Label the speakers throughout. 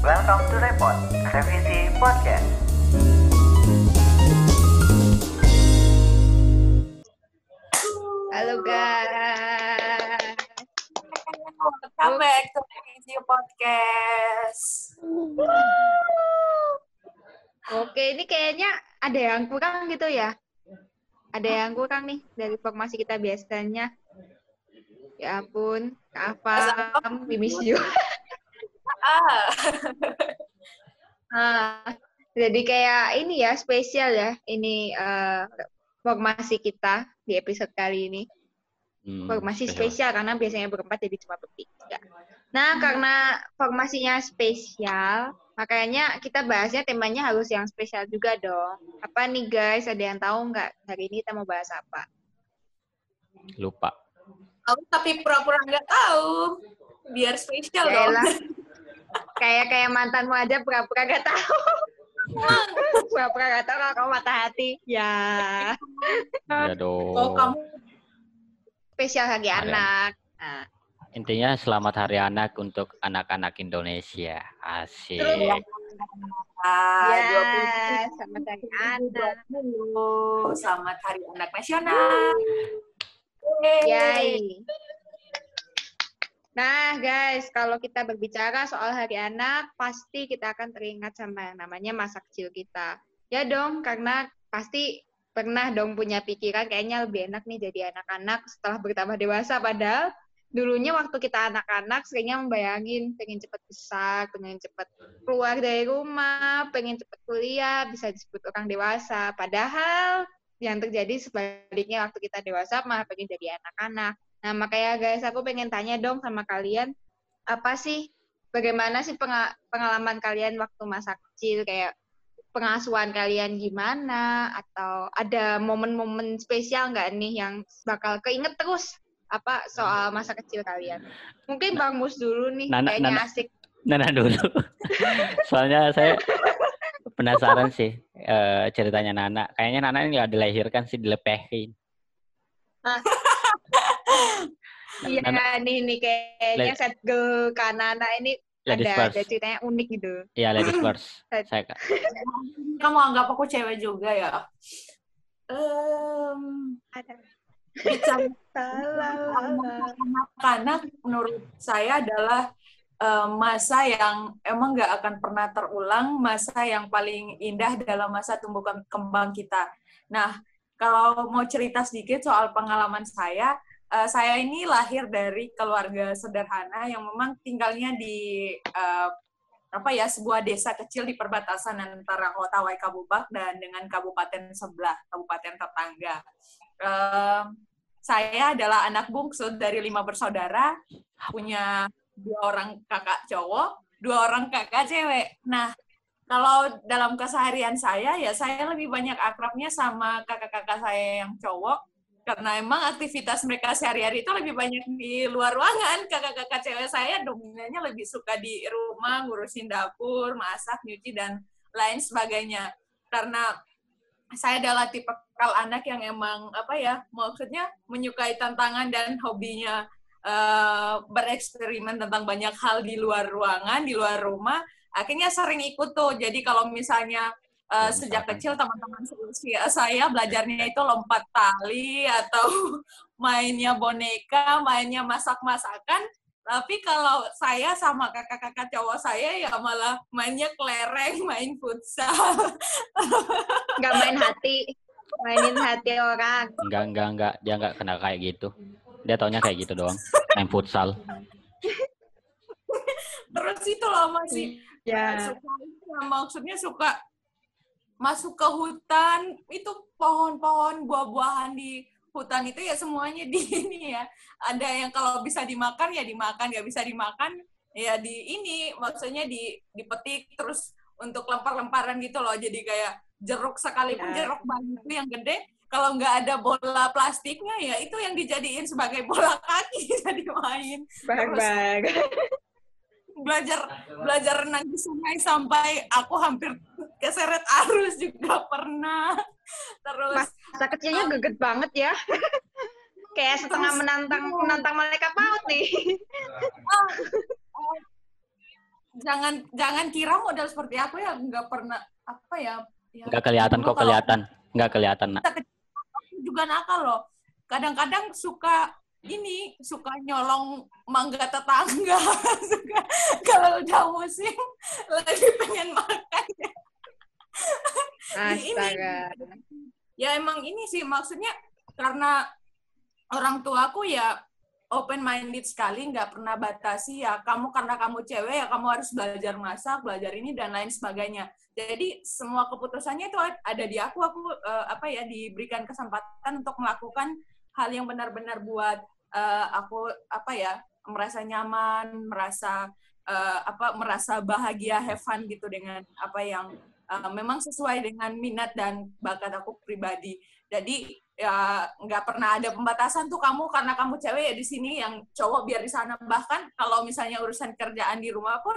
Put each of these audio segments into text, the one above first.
Speaker 1: Welcome to Repot, Revisi Podcast.
Speaker 2: Halo guys.
Speaker 3: Welcome back to Revisi Podcast.
Speaker 2: Oke, ini kayaknya ada yang kurang gitu ya. Ada yang kurang nih dari formasi kita biasanya. Ya ampun, Kak Afam, we miss you.
Speaker 3: Ah,
Speaker 2: Ah, jadi kayak ini ya, spesial ya. Ini eh, formasi kita di episode kali ini.
Speaker 4: Hmm,
Speaker 2: formasi
Speaker 4: spesial.
Speaker 2: spesial karena biasanya berempat jadi cuma bertiga. Nah, karena formasinya spesial, makanya kita bahasnya temanya harus yang spesial juga dong. Apa nih guys? Ada yang tahu nggak hari ini kita mau bahas apa?
Speaker 4: Lupa.
Speaker 3: aku tapi pura-pura nggak tahu. Biar spesial dong.
Speaker 2: Kayak kayak mantanmu aja pura-pura nggak tahu. pura-pura nggak tahu kalau kamu mata hati. Ya,
Speaker 4: Ya dong.
Speaker 3: Oh, kamu
Speaker 2: spesial hari
Speaker 4: Hari
Speaker 2: anak. Nah,
Speaker 4: Intinya selamat Hari Anak untuk anak-anak Indonesia. Asik.
Speaker 2: Terus,
Speaker 3: ah,
Speaker 2: ya, selamat hari anak.
Speaker 3: 2020. Selamat Hari Anak Nasional.
Speaker 2: Yay. Nah, guys, kalau kita berbicara soal Hari Anak, pasti kita akan teringat sama yang namanya masa kecil kita. Ya dong, karena pasti pernah dong punya pikiran kayaknya lebih enak nih jadi anak-anak setelah bertambah dewasa. Padahal dulunya waktu kita anak-anak seringnya membayangin pengen cepet besar, pengen cepet keluar dari rumah, pengen cepet kuliah, bisa disebut orang dewasa. Padahal yang terjadi sebaliknya waktu kita dewasa malah pengen jadi anak-anak. Nah, makanya guys, aku pengen tanya dong sama kalian, apa sih, bagaimana sih penga- pengalaman kalian waktu masa kecil, kayak pengasuhan kalian gimana, atau ada momen-momen spesial nggak nih yang bakal keinget terus apa soal masa kecil kalian? Mungkin Bang Mus dulu nih,
Speaker 4: Nana-
Speaker 2: kayaknya
Speaker 4: Nana.
Speaker 2: asik.
Speaker 4: Nana dulu. Soalnya saya penasaran sih eh, ceritanya Nana. Kayaknya Nana ini nggak dilahirkan sih, dilepehin.
Speaker 2: Iya
Speaker 4: Nana-
Speaker 2: nih, nih kayaknya set girl Kanana ini
Speaker 4: Ladies
Speaker 2: ada,
Speaker 4: first.
Speaker 2: ada ceritanya unik gitu.
Speaker 4: Iya, ladies first. Saya
Speaker 3: Kamu anggap aku cewek juga ya? Em,
Speaker 2: Ada.
Speaker 3: anak-anak menurut saya adalah eh, masa yang emang nggak akan pernah terulang, masa yang paling indah dalam masa tumbuh kem- kembang kita. Nah, kalau mau cerita sedikit soal pengalaman saya, eh, saya ini lahir dari keluarga sederhana yang memang tinggalnya di eh, apa ya sebuah desa kecil di perbatasan antara kota Waikabubak dan dengan kabupaten sebelah, kabupaten tetangga. Em, saya adalah anak bungsu dari lima bersaudara, punya dua orang kakak cowok, dua orang kakak cewek. Nah, kalau dalam keseharian saya, ya saya lebih banyak akrabnya sama kakak-kakak saya yang cowok, karena emang aktivitas mereka sehari-hari itu lebih banyak di luar ruangan. Kakak-kakak cewek saya dominannya lebih suka di rumah, ngurusin dapur, masak, nyuci, dan lain sebagainya. Karena saya adalah tipe kal anak yang emang apa ya maksudnya menyukai tantangan dan hobinya eh, bereksperimen tentang banyak hal di luar ruangan di luar rumah akhirnya sering ikut tuh jadi kalau misalnya eh,
Speaker 4: Oh,
Speaker 3: sejak kecil teman-teman seusia saya belajarnya itu lompat tali atau mainnya boneka mainnya masak-masakan. Tapi kalau saya sama kakak-kakak cowok saya ya malah mainnya kelereng main futsal.
Speaker 2: Nggak main hati. Mainin hati orang.
Speaker 4: Enggak enggak enggak dia enggak kena kayak gitu. Dia taunya kayak gitu doang. Main futsal.
Speaker 3: terus itu loh masih
Speaker 2: ya
Speaker 3: suka ya, maksudnya suka masuk ke hutan itu pohon-pohon buah-buahan di hutan itu ya semuanya di ini ya. Ada yang kalau bisa dimakan ya dimakan nggak bisa dimakan ya di ini maksudnya di dipetik terus untuk lempar-lemparan gitu loh. Jadi kayak jeruk sekalipun
Speaker 2: Ya.
Speaker 3: jeruk banyak itu yang gede kalau nggak ada bola plastiknya ya itu yang dijadiin sebagai bola kaki jadi main.
Speaker 2: Bang bang
Speaker 3: belajar belajar renang di sungai sampai aku hampir keseret arus juga pernah. Terus
Speaker 2: masa kecilnya geget banget ya. Kayak setengah menantang menantang malaikat maut nih.
Speaker 3: Jangan jangan kira model seperti aku ya nggak pernah apa ya, ya.
Speaker 4: Nggak kelihatan kok kelihatan. Nggak kelihatan, nak.
Speaker 3: kita kecil juga nakal loh. Kadang-kadang suka ini suka nyolong mangga tetangga. Suka kalau udah musim lagi pengen makan. Ini-
Speaker 2: Astaga.
Speaker 3: ya emang ini sih maksudnya karena orang tuaku ya open minded sekali nggak pernah batasi ya kamu karena kamu cewek ya kamu harus belajar masak belajar ini dan lain sebagainya. Jadi semua keputusannya itu ada di aku aku eh, apa ya diberikan kesempatan untuk melakukan hal yang benar-benar buat eh, aku apa ya merasa nyaman merasa eh, apa merasa bahagia have fun gitu dengan apa yang eh, memang sesuai dengan minat dan bakat aku pribadi. Jadi ya nggak pernah ada pembatasan tuh kamu karena kamu cewek ya di sini yang cowok biar di sana. Bahkan kalau misalnya urusan kerjaan di rumah pun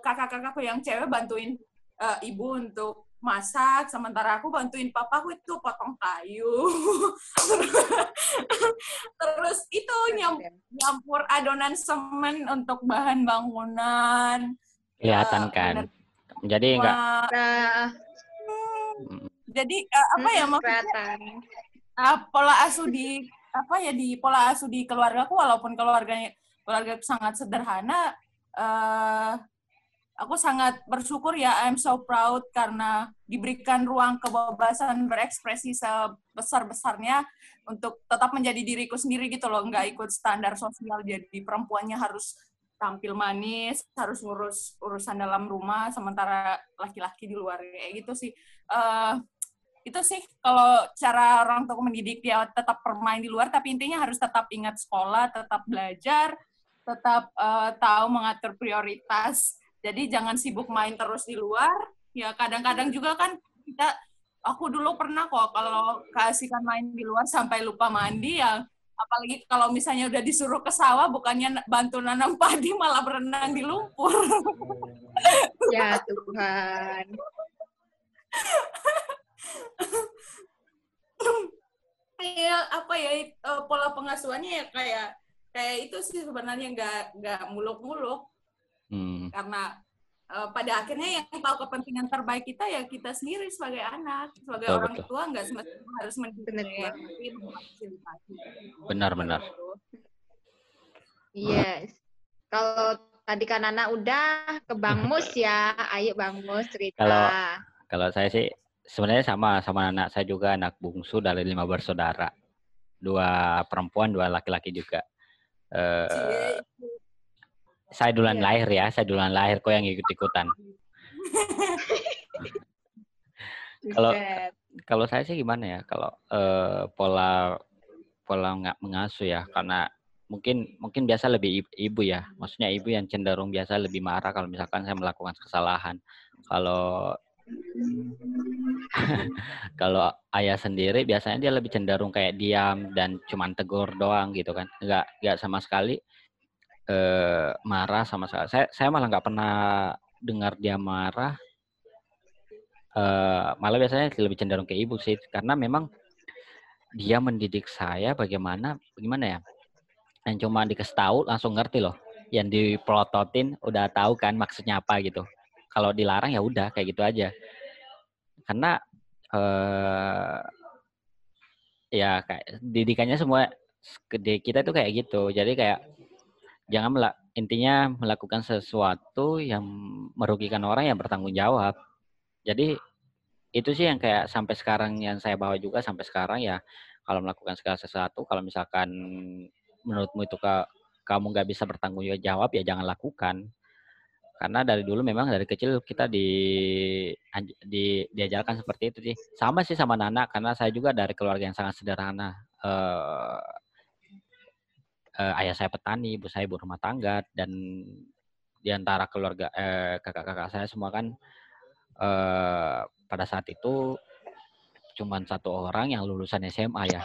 Speaker 3: kakak-kakakku yang cewek bantuin eh, ibu untuk masak sementara aku bantuin papaku itu potong kayu terus itu nyam- nyampur adonan semen untuk bahan bangunan
Speaker 4: Kelihatan
Speaker 3: Ya,
Speaker 4: kan.
Speaker 3: bener.
Speaker 4: Jadi nggak.
Speaker 3: Wah,
Speaker 2: Nah,
Speaker 4: mm,
Speaker 3: jadi eh, apa ya
Speaker 2: mm,
Speaker 3: maksudnya
Speaker 2: kelihatan.
Speaker 3: uh, pola asuh di apa ya di pola asuh di keluargaku walaupun keluarganya keluarga sangat sederhana eh aku sangat bersyukur ya I'm so proud karena diberikan ruang kebebasan berekspresi sebesar-besarnya untuk tetap menjadi diriku sendiri gitu loh nggak ikut standar sosial. Jadi perempuannya harus tampil manis harus ngurus urusan dalam rumah sementara laki-laki di luar. Kayak gitu sih. Eh, itu sih kalau cara orang tua mendidik dia tetap bermain di luar tapi intinya harus tetap ingat sekolah tetap belajar tetap eh, tahu mengatur prioritas jadi jangan sibuk main terus di luar. Ya kadang-kadang juga kan kita aku dulu pernah kok kalau kasihkan main di luar sampai lupa mandi ya apalagi kalau misalnya udah disuruh ke sawah bukannya bantu nanam padi malah berenang di lumpur.
Speaker 2: Ya Tuhan.
Speaker 3: Iya, apa ya eh, pola pengasuhannya ya kayak kayak itu sih sebenarnya nggak nggak muluk-muluk
Speaker 4: mm.
Speaker 3: karena eh, pada akhirnya yang tahu kepentingan terbaik kita ya kita sendiri sebagai anak sebagai
Speaker 4: Betul,
Speaker 3: orang
Speaker 4: betul.
Speaker 3: tua nggak semestinya harus mendidik
Speaker 2: Benar
Speaker 3: ya, tapi memfasilitasi.
Speaker 4: Benar-benar.
Speaker 2: Yes. Kalau tadi kan anak udah ke Bang Mus ya. Ayo Bang Mus cerita.
Speaker 4: Kalau- Kalau saya sih sebenarnya sama sama anak saya juga anak bungsu dari lima bersaudara. Dua perempuan, dua laki-laki juga. Eh,
Speaker 3: Cie,
Speaker 4: saya duluan
Speaker 2: Iya.
Speaker 4: lahir ya, saya duluan lahir kok yang ikut-ikutan. Kalau-. Kalau saya sih gimana ya? Kalau eh, pola pola nggak mengasuh ya, karena mungkin mungkin biasa lebih ibu, ibu ya. Maksudnya ibu yang cenderung biasa lebih marah kalau misalkan saya melakukan kesalahan. Kalau kalau ayah sendiri biasanya dia lebih cenderung kayak diam dan cuman tegur doang gitu kan. Nggak nggak sama sekali eh, marah sama sekali. Saya saya malah nggak pernah dengar dia marah. Eh malah biasanya lebih cenderung ke ibu sih karena memang dia mendidik saya bagaimana bagaimana ya yang cuma dikasih tahu langsung ngerti loh yang dipelototin udah tahu kan maksudnya apa gitu. Kalau dilarang ya udah kayak gitu aja. Karena eh ya kayak didikannya semua kita tuh kayak gitu. Jadi kayak jangan melak intinya melakukan sesuatu yang merugikan orang yang bertanggung jawab. Jadi itu sih yang kayak sampai sekarang yang saya bawa juga sampai sekarang ya. Kalau melakukan segala sesuatu kalau misalkan menurutmu itu ka- kamu nggak bisa bertanggung jawab ya jangan lakukan. Karena dari dulu memang dari kecil kita di, di diajarkan seperti itu sih. Sama sih sama Nana karena saya juga dari keluarga yang sangat sederhana. Eh eh, ayah saya petani ibu saya ibu rumah tangga dan di antara keluarga eh, kakak-kakak saya semua kan eh pada saat itu cuman satu orang yang lulusan SMA ya.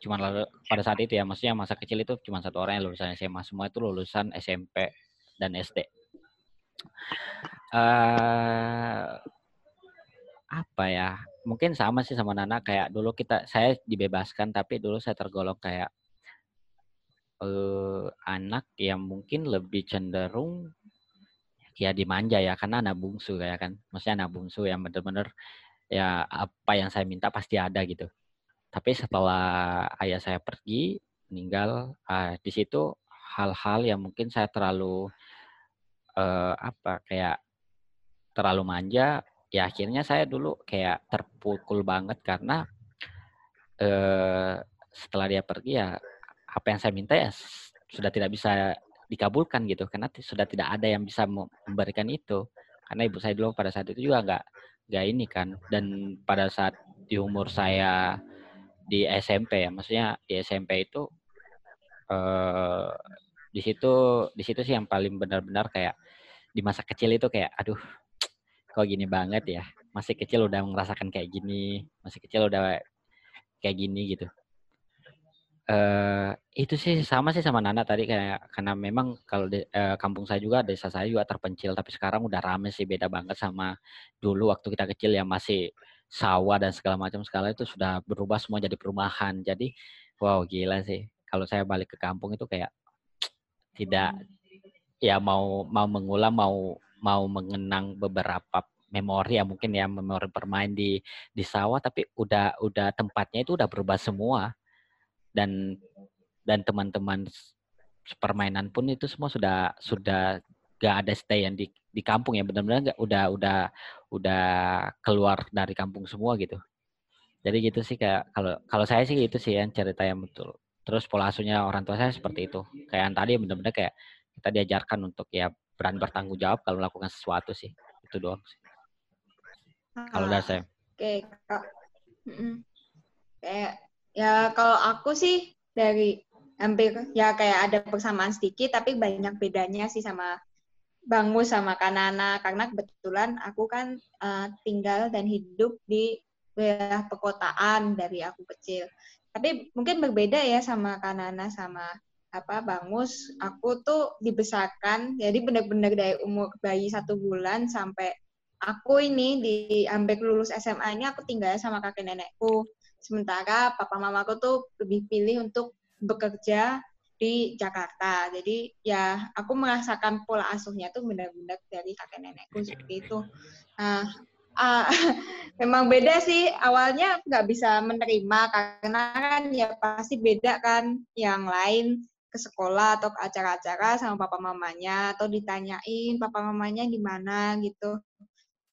Speaker 4: Cuman lalu, pada saat itu ya, maksudnya masa kecil itu cuma satu orang yang lulusan SMA, semua itu lulusan SMP dan SD. eh apa ya? Mungkin sama sih sama Nana kayak dulu kita saya dibebaskan tapi dulu saya tergolong kayak eh anak yang mungkin lebih cenderung ya dimanja ya karena anak bungsu kayak kan. Maksudnya anak bungsu yang bener-bener ya apa yang saya minta pasti ada gitu. Tapi setelah ayah saya pergi meninggal uh, di situ hal-hal yang mungkin saya terlalu uh, apa kayak terlalu manja ya akhirnya saya dulu kayak terpukul banget karena uh, setelah dia pergi ya apa yang saya minta ya sudah tidak bisa dikabulkan gitu karena sudah tidak ada yang bisa memberikan itu. Karena ibu saya dulu pada saat itu juga nggak nggak ini kan. Dan pada saat di umur saya di SMP ya maksudnya di SMP itu eh, di situ di situ sih yang paling benar-benar kayak di masa kecil itu kayak aduh kok gini banget ya? Masih kecil udah merasakan kayak gini masih kecil udah kayak gini gitu uh, itu sih sama sih sama Nana tadi kayak karena memang kalau di, uh, kampung saya juga desa saya juga terpencil tapi sekarang udah rame sih beda banget sama dulu waktu kita kecil yang masih sawah dan segala macam segala itu sudah berubah semua jadi perumahan. Jadi wow gila sih. Kalau saya balik ke kampung itu kayak tidak ya mau mau mengulang mau mau mengenang beberapa memori ya mungkin ya memori bermain di di sawah tapi udah udah tempatnya itu udah berubah semua dan dan teman-teman permainan pun itu semua sudah sudah gak ada stay yang di di kampung ya. Benar-benar udah udah udah keluar dari kampung semua gitu. Jadi gitu sih kayak kalau kalau saya sih itu sih yang cerita yang betul. Terus pola asuhnya orang tua saya seperti itu. Kayak yang tadi benar-benar kayak kita diajarkan untuk ya berani bertanggung jawab kalau melakukan sesuatu sih. Itu doang sih. Kalau dari saya.
Speaker 2: oke okay. kayak Ya kalau aku sih dari hampir ya kayak ada persamaan sedikit tapi banyak bedanya sih sama Bang Mus sama Kanana karena kebetulan aku kan uh, tinggal dan hidup di wilayah perkotaan dari aku kecil. Tapi mungkin berbeda ya sama Kanana sama apa Bang Mus. Aku tuh dibesarkan jadi benar-benar dari umur bayi satu bulan sampai aku ini di hampir lulus SMA ini aku tinggal sama kakek nenekku. Sementara papa mamaku tuh lebih pilih untuk bekerja di Jakarta. Jadi ya aku merasakan pola asuhnya tuh benar-benar dari kakek nenekku seperti itu. Nah, uh, memang beda sih awalnya nggak bisa menerima karena kan ya pasti beda kan yang lain ke sekolah atau ke acara-acara sama papa mamanya atau ditanyain papa mamanya di mana gitu.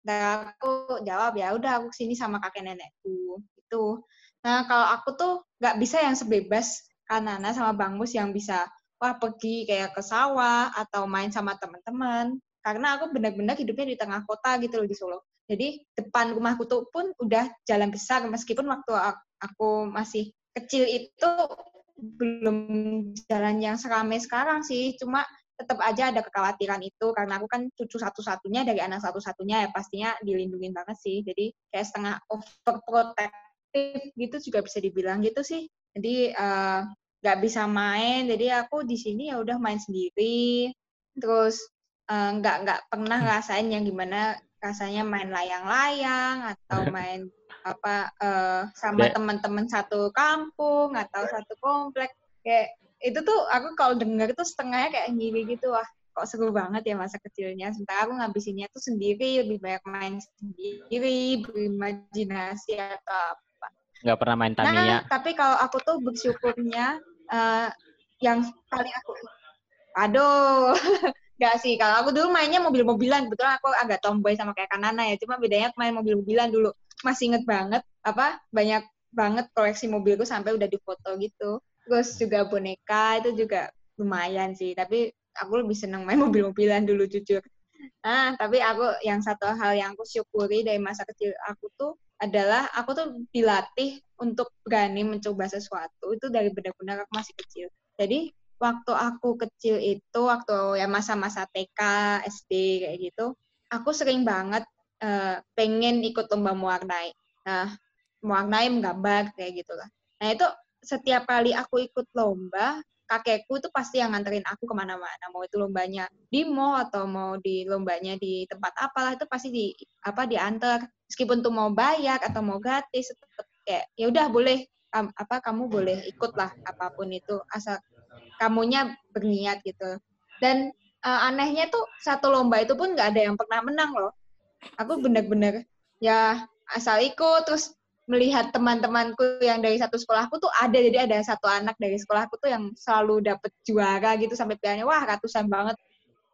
Speaker 2: Dan aku jawab ya udah aku sini sama kakek nenekku gitu. Nah, kalau aku tuh nggak bisa yang sebebas Kanana sama Bang Mus yang bisa wah pergi kayak ke sawah atau main sama teman-teman. Karena aku benar-benar hidupnya di tengah kota gitu loh di Solo. Jadi depan rumahku tuh pun udah jalan besar meskipun waktu aku masih kecil itu belum jalan yang seramai sekarang sih. Cuma tetap aja ada kekhawatiran itu karena aku kan cucu satu-satunya dari anak satu-satunya ya pastinya dilindungi banget sih. Jadi kayak setengah overprotect gitu juga bisa dibilang gitu sih. Jadi eh, nggak uh, bisa main, jadi aku di sini ya udah main sendiri. Terus uh, nggak nggak pernah hmm. ngerasain yang gimana rasanya main layang-layang atau main apa uh, sama teman-teman satu kampung atau satu komplek kayak itu tuh aku kalau dengar itu setengahnya kayak gini gitu wah kok seru banget ya masa kecilnya sementara aku ngabisinnya tuh sendiri lebih banyak main sendiri berimajinasi atau
Speaker 4: Nggak pernah main Tamiya. Nah,
Speaker 2: tapi kalau aku tuh bersyukurnya uh, yang paling aku aduh Gak sih, kalau aku dulu mainnya mobil-mobilan, kebetulan aku agak tomboy sama kayak Kanana ya, cuma bedanya main mobil-mobilan dulu. Masih inget banget, apa, banyak banget koleksi mobilku sampai udah difoto gitu. Terus juga boneka, itu juga lumayan sih, tapi aku lebih seneng main mobil-mobilan dulu jujur. Nah, tapi aku yang satu hal yang aku syukuri dari masa kecil aku tuh adalah aku tuh dilatih untuk berani mencoba sesuatu itu dari benar-benar aku masih kecil. Jadi waktu aku kecil itu waktu ya masa-masa TK, SD kayak gitu, aku sering banget uh, pengen ikut lomba mewarnai. Nah, mewarnai menggambar kayak gitu lah. Nah itu setiap kali aku ikut lomba, kakekku itu pasti yang nganterin aku ke mana-mana mau itu lombanya di mall atau mau di lombanya di tempat apalah itu pasti di apa diantar meskipun tuh mau bayar atau mau gratis tetap kayak ya udah boleh um, apa kamu boleh ikut lah apa pun itu asal kamunya berniat gitu dan eh, anehnya tuh satu lomba itu pun nggak ada yang pernah menang loh. Aku bener-bener ya asal ikut terus melihat teman-temanku yang dari satu sekolahku tuh ada. Jadi ada satu anak dari sekolahku tuh yang selalu dapet juara gitu sampai pialanya wah ratusan banget.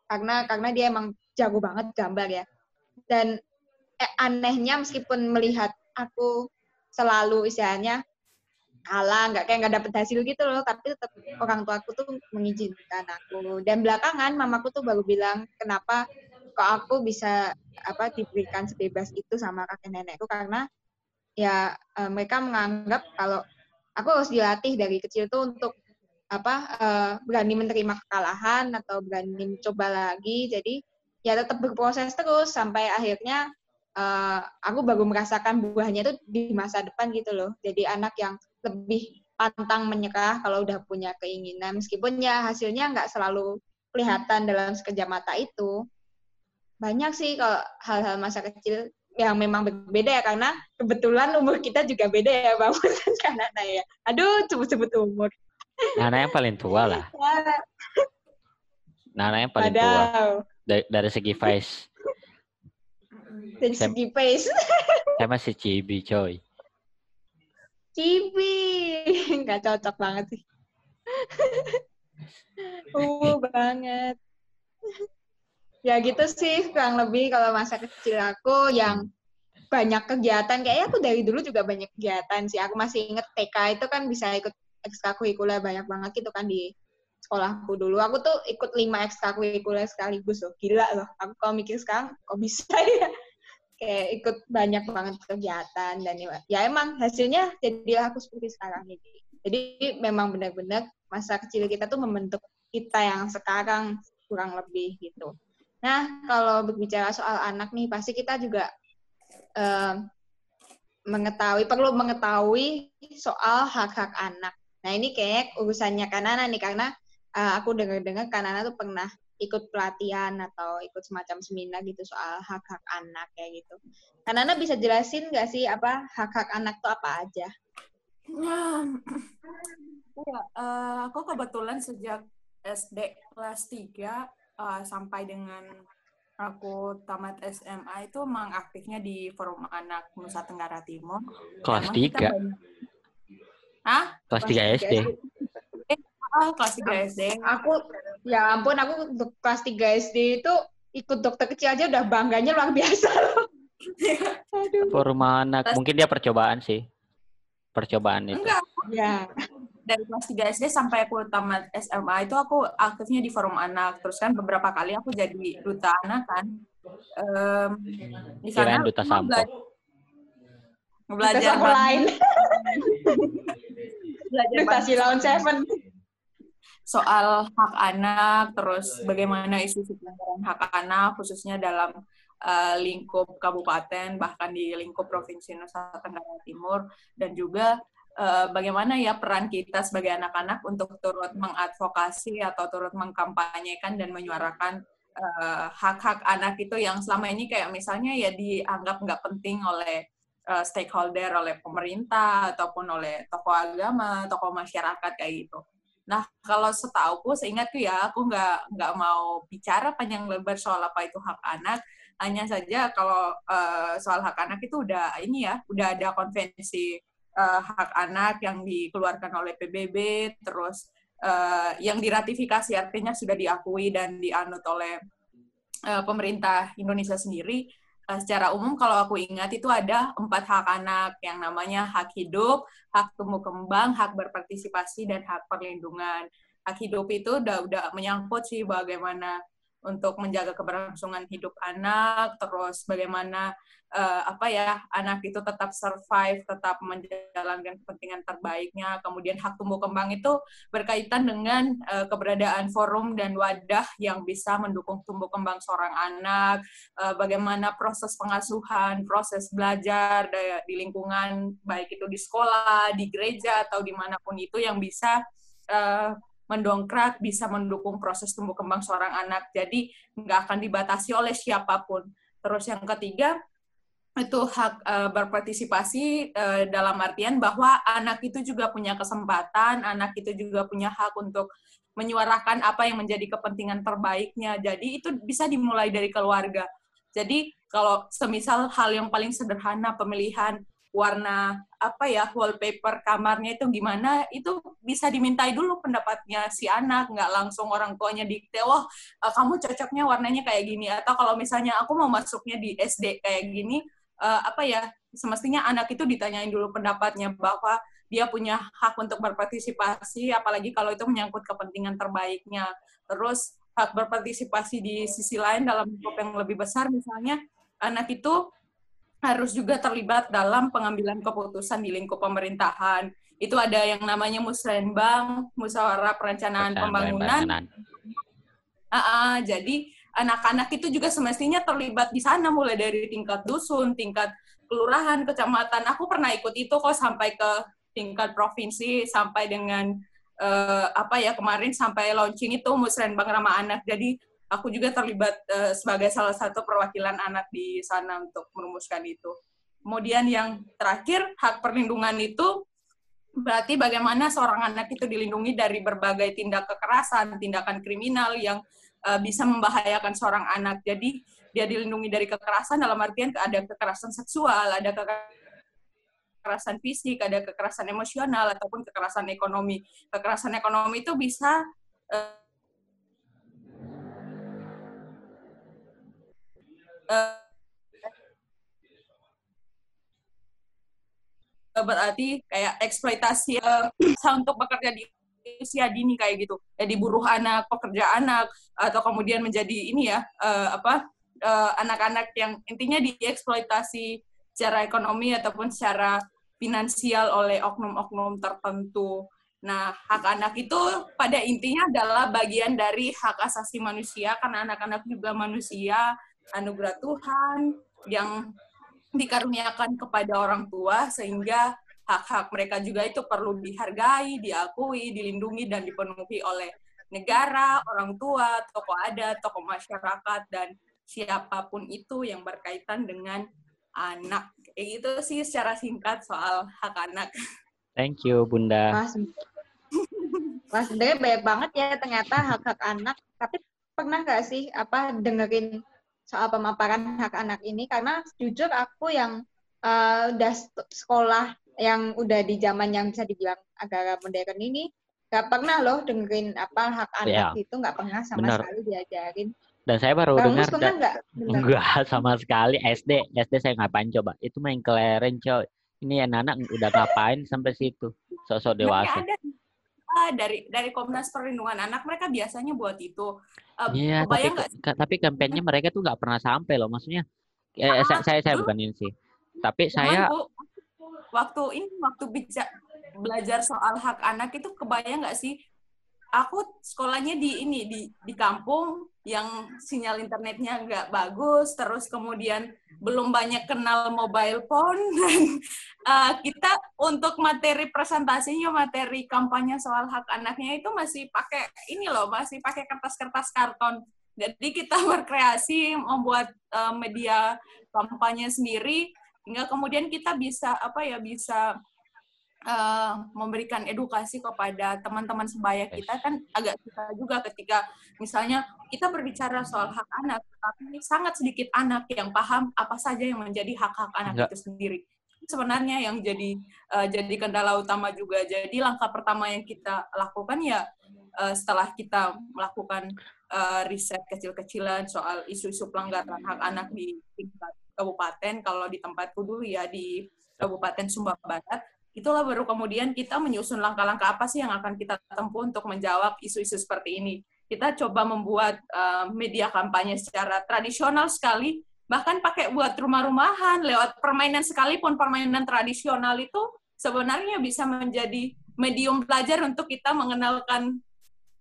Speaker 2: Karena karena dia emang jago banget gambar ya. Dan eh, anehnya meskipun melihat aku selalu istilahnya kalah nggak kayak nggak dapet hasil gitu loh tapi tetap orang tua aku tuh mengizinkan aku. Dan belakangan mamaku tuh baru bilang kenapa kok aku bisa apa diberikan sebebas itu sama kakek nenekku? Karena ya eh, mereka menganggap kalau aku harus dilatih dari kecil tuh untuk apa eh, berani menerima kekalahan atau berani mencoba lagi. Jadi ya tetap berproses terus sampai akhirnya eh, aku baru merasakan buahnya itu di masa depan gitu loh. Jadi anak yang lebih pantang menyerah kalau udah punya keinginan. Meskipun ya hasilnya nggak selalu kelihatan dalam sekejap mata itu. Banyak sih kalau hal-hal masa kecil yang memang berbeda ya karena kebetulan umur kita juga beda ya bang Kanana ya aduh sebut-sebut umur
Speaker 4: Nana yang paling tua lah. Nana yang paling tua
Speaker 2: Wadaw.
Speaker 4: dari, dari segi face.
Speaker 2: dari segi face
Speaker 4: Saya masih cibi coy.
Speaker 2: Cibi nggak cocok banget sih uh banget ya gitu sih kurang lebih kalau masa kecil aku yang banyak kegiatan. Kayaknya aku dari dulu juga banyak kegiatan sih. Aku masih inget TK itu kan bisa ikut ekstrakurikuler banyak banget gitu kan di sekolahku dulu. Aku tuh ikut lima ekstrakurikuler sekaligus loh. Gila loh aku kalau mikir sekarang kok bisa ya? Kayak ikut banyak banget kegiatan dan ya- ya emang hasilnya jadilah aku seperti sekarang ini. Jadi memang benar-benar masa kecil kita tuh membentuk kita yang sekarang kurang lebih gitu nah kalau berbicara soal anak nih pasti kita juga eh, mengetahui perlu mengetahui soal hak-hak anak nah ini kayak urusannya Kanana nih karena eh, aku dengar-dengar Kanana tuh pernah ikut pelatihan atau ikut semacam seminar gitu soal hak-hak anak kayak gitu. Kanana bisa jelasin nggak sih apa hak-hak anak tuh apa aja?
Speaker 3: Ya, eh, aku kebetulan sejak SD kelas 3 eh, sampai dengan aku tamat SMA itu emang aktifnya di Forum Anak Nusa Tenggara Timur.
Speaker 4: Kelas
Speaker 3: Emang kita
Speaker 4: 3.
Speaker 3: banyak- Hah?
Speaker 4: Kelas 3 SD.
Speaker 3: Oh, kelas 3 SD.
Speaker 2: Aku ya ampun aku untuk kelas 3 SD itu ikut dokter kecil aja udah bangganya luar biasa loh. Aduh.
Speaker 4: Forum anak. Mungkin dia percobaan sih. Percobaan itu.
Speaker 3: Enggak,
Speaker 2: Ya.
Speaker 3: Dari kelas 3 SD sampai aku tamat SMA itu aku aktifnya di forum anak. Terus kan beberapa kali aku jadi duta anak kan. Em, di
Speaker 4: Kirain
Speaker 3: sana
Speaker 4: duta sampo.
Speaker 3: Belajar banget,
Speaker 2: lain.
Speaker 3: belajar
Speaker 2: Duta Silaun Seven.
Speaker 3: soal hak anak, terus bagaimana isu-isu pelanggaran hak anak, khususnya dalam eh, lingkup kabupaten, bahkan di lingkup provinsi Nusa Tenggara Timur, dan juga eh, bagaimana ya peran kita sebagai anak-anak untuk turut mengadvokasi atau turut mengkampanyekan dan menyuarakan eh, hak-hak anak itu yang selama ini kayak misalnya ya dianggap nggak penting oleh eh, stakeholder, oleh pemerintah ataupun oleh tokoh agama, tokoh masyarakat kayak gitu. Nah, kalau setauku, seingatku ya, aku nggak nggak mau bicara panjang lebar soal apa itu hak anak. Hanya saja kalau eh, soal hak anak itu udah ini ya, udah ada konvensi eh, hak anak yang dikeluarkan oleh PBB, terus eh, yang diratifikasi artinya sudah diakui dan dianut oleh eh, pemerintah Indonesia sendiri. Eh, secara umum kalau aku ingat itu ada empat hak anak yang namanya hak hidup, hak tumbuh kembang, hak berpartisipasi, dan hak perlindungan. Hak hidup itu udah udah menyangkut sih bagaimana untuk menjaga keberlangsungan hidup anak, terus bagaimana eh, apa ya anak itu tetap survive, tetap menjalankan kepentingan terbaiknya. Kemudian hak tumbuh kembang itu berkaitan dengan eh, keberadaan forum dan wadah yang bisa mendukung tumbuh kembang seorang anak, eh, bagaimana proses pengasuhan, proses belajar di lingkungan baik itu di sekolah, di gereja atau di mana pun itu yang bisa eh, mendongkrak, bisa mendukung proses tumbuh kembang seorang anak. Jadi nggak akan dibatasi oleh siapa pun. Terus yang ketiga itu hak eh, berpartisipasi eh, dalam artian bahwa anak itu juga punya kesempatan, anak itu juga punya hak untuk menyuarakan apa yang menjadi kepentingan terbaiknya. Jadi itu bisa dimulai dari keluarga. Jadi kalau semisal hal yang paling sederhana pemilihan warna apa ya wallpaper kamarnya itu gimana itu bisa dimintai dulu pendapatnya si anak nggak langsung orang tuanya dikte wah eh, kamu cocoknya warnanya kayak gini. Atau kalau misalnya aku mau masuknya di SD kayak gini uh, apa ya semestinya anak itu ditanyain dulu pendapatnya bahwa dia punya hak untuk berpartisipasi apalagi kalau itu menyangkut kepentingan terbaiknya. Terus hak berpartisipasi di sisi lain dalam lingkup yang lebih besar misalnya anak itu harus juga terlibat dalam pengambilan keputusan di lingkup pemerintahan itu ada yang namanya musrenbang musyawarah perencanaan pembangunan uh, uh, jadi anak-anak itu juga semestinya terlibat di sana mulai dari tingkat dusun, tingkat kelurahan, kecamatan. Aku pernah ikut itu kok sampai ke tingkat provinsi sampai dengan uh, apa ya kemarin sampai launching itu Musrenbang Ramah Anak. Jadi aku juga terlibat uh, sebagai salah satu perwakilan anak di sana untuk merumuskan itu. Kemudian yang terakhir hak perlindungan itu berarti bagaimana seorang anak itu dilindungi dari berbagai tindak kekerasan, tindakan kriminal yang uh, bisa membahayakan seorang anak. Jadi dia dilindungi dari kekerasan dalam artian ada kekerasan seksual, ada kekerasan fisik, ada kekerasan emosional ataupun kekerasan ekonomi. Kekerasan ekonomi itu bisa uh, uh, berarti kayak eksploitasi uh, untuk bekerja di usia dini kayak gitu jadi buruh anak pekerja anak atau kemudian menjadi ini ya uh, apa uh, anak-anak yang intinya dieksploitasi secara ekonomi ataupun secara finansial oleh oknum-oknum tertentu. Nah, hak anak itu pada intinya adalah bagian dari hak asasi manusia karena anak-anak juga manusia, anugerah Tuhan yang dikaruniakan kepada orang tua sehingga hak-hak mereka juga itu perlu dihargai, diakui, dilindungi, dan dipenuhi oleh negara, orang tua, tokoh adat, tokoh masyarakat, dan siapa pun itu yang berkaitan dengan anak. Kayak gitu sih secara singkat soal hak anak.
Speaker 4: Thank you, Bunda.
Speaker 2: Mas, Mas sebenarnya banyak banget ya ternyata hak-hak anak. Tapi pernah nggak sih apa dengerin soal pemaparan hak anak ini? Karena jujur aku yang uh, udah sekolah yang udah di zaman yang bisa dibilang agak modern ini nggak pernah loh dengerin apa hak anak ya. itu nggak pernah sama Benar. sekali diajarin
Speaker 4: dan saya baru Kamu dengar
Speaker 2: da- enggak?
Speaker 4: enggak sama sekali SD SD saya ngapain coba itu main keleren coy ini anak-anak udah ngapain sampai situ sosok dewasa
Speaker 3: dari dari Komnas Perlindungan Anak mereka biasanya buat itu.
Speaker 4: Uh, iya tapi gak? tapi kampanyenya mereka tuh nggak pernah sampai loh maksudnya eh, ah, saya saya, saya bukan ini sih. Tapi saya
Speaker 3: Bu, waktu ini waktu bicara belajar soal hak anak itu kebayang nggak sih? Aku sekolahnya di ini di di kampung yang sinyal internetnya nggak bagus terus kemudian belum banyak kenal mobile phone dan uh, kita untuk materi presentasinya materi kampanye soal hak anaknya itu masih pakai ini loh masih pakai kertas-kertas karton. Jadi kita berkreasi membuat uh, media kampanye sendiri hingga kemudian kita bisa apa ya bisa uh, memberikan edukasi kepada teman-teman sebaya kita kan agak susah juga ketika misalnya kita berbicara soal hak anak tapi sangat sedikit anak yang paham apa saja yang menjadi hak-hak anak Enggak. itu sendiri sebenarnya yang jadi uh, jadi kendala utama juga jadi langkah pertama yang kita lakukan ya uh, setelah kita melakukan uh, riset kecil-kecilan soal isu-isu pelanggaran hak anak di tingkat kabupaten kalau di tempatku dulu ya di Kabupaten Sumba Barat itulah baru kemudian kita menyusun langkah-langkah apa sih yang akan kita tempuh untuk menjawab isu-isu seperti ini kita coba membuat uh, media kampanye secara tradisional sekali bahkan pakai buat rumah-rumahan lewat permainan sekalipun permainan tradisional itu sebenarnya bisa menjadi medium belajar untuk kita mengenalkan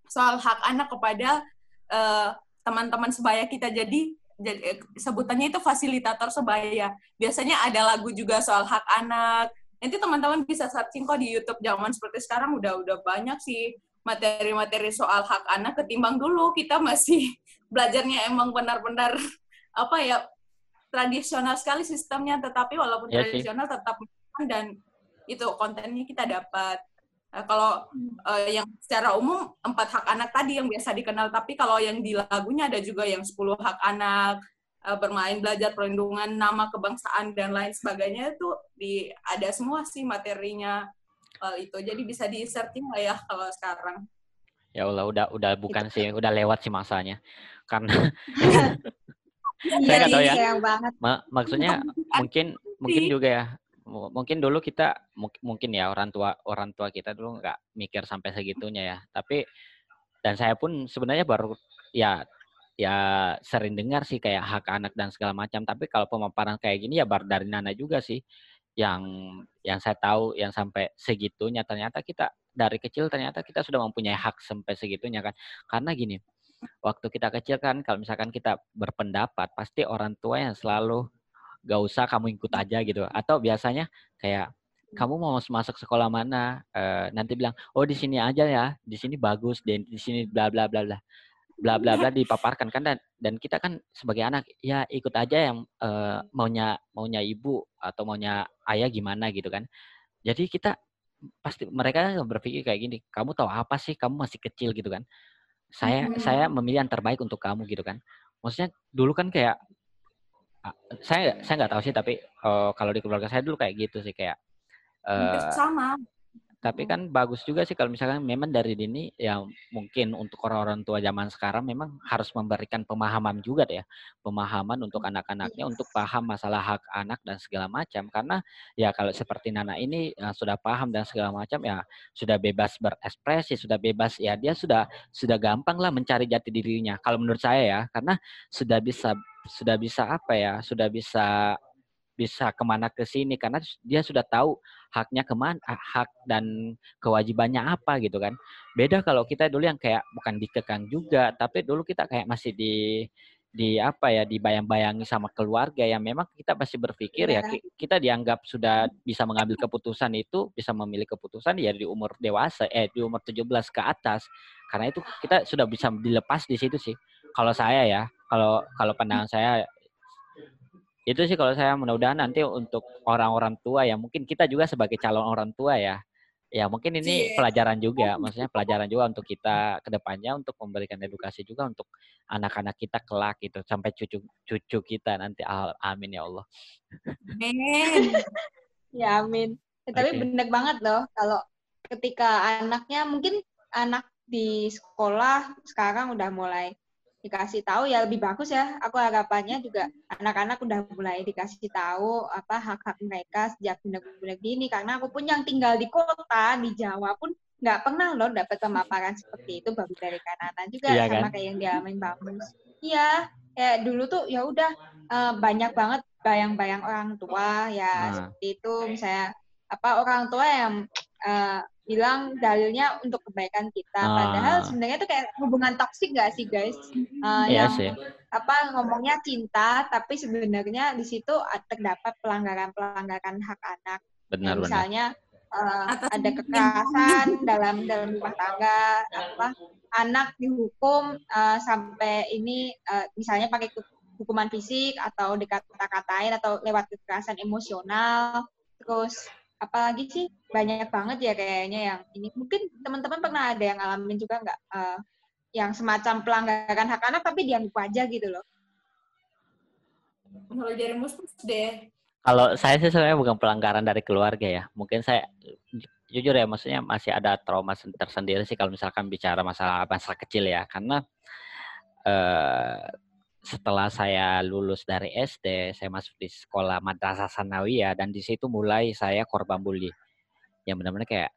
Speaker 3: soal hak anak kepada uh, teman-teman sebaya kita jadi jadi, eh, sebutannya itu fasilitator sebaya. Biasanya ada lagu juga soal hak anak. Nanti teman-teman bisa searching kok di YouTube zaman seperti sekarang udah udah banyak sih materi-materi soal hak anak ketimbang dulu kita masih belajarnya emang benar-benar apa ya tradisional sekali sistemnya. Tetapi walaupun ya tradisional tetap dan itu kontennya kita dapat. Nah, kalau uh, yang secara umum empat hak anak tadi yang biasa dikenal, tapi kalau yang di lagunya ada juga yang 10 hak anak, uh, bermain, belajar, perlindungan, nama kebangsaan dan lain sebagainya itu di ada semua sih materinya uh, itu. Jadi bisa di searching lah ya kalau sekarang.
Speaker 4: Ya Allah, udah udah bukan sih, udah lewat sih masanya. Karena
Speaker 2: Iya,
Speaker 4: saya nggak tahu ya.
Speaker 2: banget.
Speaker 4: Ma- maksudnya mungkin mungkin juga ya mu- mungkin dulu kita mu- mungkin ya orang tua orang tua kita dulu nggak mikir sampai segitunya ya tapi dan saya pun sebenarnya baru ya ya sering dengar sih kayak hak anak dan segala macam tapi kalau pemaparan kayak gini ya baru dari Nana juga sih. Yang yang saya tahu yang sampai segitunya ternyata kita dari kecil ternyata kita sudah mempunyai hak sampai segitunya kan. Karena gini waktu kita kecil kan kalau misalkan kita berpendapat pasti orang tua yang selalu gak usah kamu ikut aja gitu. Atau biasanya kayak kamu mau masuk sekolah mana? Eh, nanti bilang oh di sini aja ya di sini bagus dan di sini bla bla bla bla bla bla bla dipaparkan kan dan dan kita kan sebagai anak ya ikut aja yang eh, maunya maunya ibu atau maunya ayah gimana gitu kan. Jadi kita pasti mereka berpikir kayak gini kamu tahu apa sih? Kamu masih kecil gitu kan. Saya
Speaker 3: Mhm.
Speaker 4: saya memilih yang terbaik untuk kamu gitu kan. Maksudnya dulu kan kayak saya saya nggak tahu sih tapi eh, kalau di keluarga saya dulu kayak gitu sih kayak eh,
Speaker 3: sama.
Speaker 4: Tapi kan bagus juga sih kalau misalkan memang dari dini ya mungkin untuk orang-orang tua zaman sekarang memang harus memberikan pemahaman juga deh ya. Pemahaman untuk anak-anaknya untuk paham masalah hak anak dan segala macam. Karena ya kalau seperti Nana ini eh, sudah paham dan segala macam ya sudah bebas berekspresi sudah bebas ya dia sudah sudah gampang lah mencari jati dirinya. Kalau menurut saya ya karena sudah bisa sudah bisa apa ya sudah bisa bisa ke mana ke sini. Karena dia sudah tahu haknya ke mana ah, hak dan kewajibannya apa gitu kan. Beda kalau kita dulu yang kayak bukan dikekang juga tapi dulu kita kayak masih di di apa ya dibayang-bayangi sama keluarga yang memang kita pasti berpikir ya ki- kita dianggap sudah bisa mengambil keputusan itu bisa memilih keputusan ya di umur dewasa eh di umur 17 ke atas. Karena itu kita sudah bisa dilepas di situ sih. Kalau saya ya kalau kalau pandangan saya itu sih kalau saya mudah-mudahan nanti untuk orang-orang tua ya mungkin kita juga sebagai calon orang tua ya ya mungkin ini
Speaker 3: Iya.
Speaker 4: pelajaran juga maksudnya pelajaran juga untuk kita ke depannya untuk memberikan edukasi juga untuk anak-anak kita kelak gitu sampai cucu cucu kita nanti Al- amin ya Allah
Speaker 3: Amin.
Speaker 2: Ya amin. Ya, tapi
Speaker 4: Oke.
Speaker 2: bener banget loh kalau ketika anaknya mungkin anak di sekolah sekarang udah mulai dikasih tahu ya lebih bagus ya. Aku harapannya juga anak-anak udah mulai dikasih tahu apa hak-hak mereka sejak bener-bener gini karena aku pun yang tinggal di kota di Jawa pun nggak pernah loh dapat pemaparan seperti itu baru dari Kanana juga
Speaker 4: Iya
Speaker 2: sama
Speaker 4: kan?
Speaker 2: kayak yang dialamin Bamus. Iya, kayak dulu tuh ya udah eh, banyak banget bayang-bayang orang tua ya
Speaker 4: Nah.
Speaker 2: seperti itu misalnya apa orang tua yang eh, bilang dalilnya untuk kebaikan kita.
Speaker 4: Ah.
Speaker 2: padahal sebenarnya itu kayak hubungan toksik gak sih guys? Eh,
Speaker 4: Iya
Speaker 2: yang
Speaker 4: sih.
Speaker 2: apa ngomongnya cinta tapi sebenarnya di situ terdapat pelanggaran-pelanggaran hak anak.
Speaker 4: Benar
Speaker 2: Ya,
Speaker 4: benar.
Speaker 2: misalnya eh,
Speaker 3: Atas
Speaker 2: ada kekerasan dalam dalam rumah tangga apa anak dihukum eh, sampai ini eh, misalnya pakai hukuman fisik atau dikata-katain atau lewat kekerasan emosional terus apalagi sih banyak banget ya kayaknya yang ini mungkin teman-teman pernah ada yang ngalamin juga nggak eh, yang semacam pelanggaran hak anak tapi dianggap aja gitu loh
Speaker 3: Kalau dari muspus deh.
Speaker 4: Kalau saya sih sebenarnya bukan pelanggaran dari keluarga ya. Mungkin saya ju- jujur ya, maksudnya masih ada trauma sen- tersendiri sih kalau misalkan bicara masalah masa kecil ya. Karena eh, setelah saya lulus dari SD, saya masuk di sekolah Madrasah Sanawiyah dan di situ mulai saya korban bully. Yang benar-benar kayak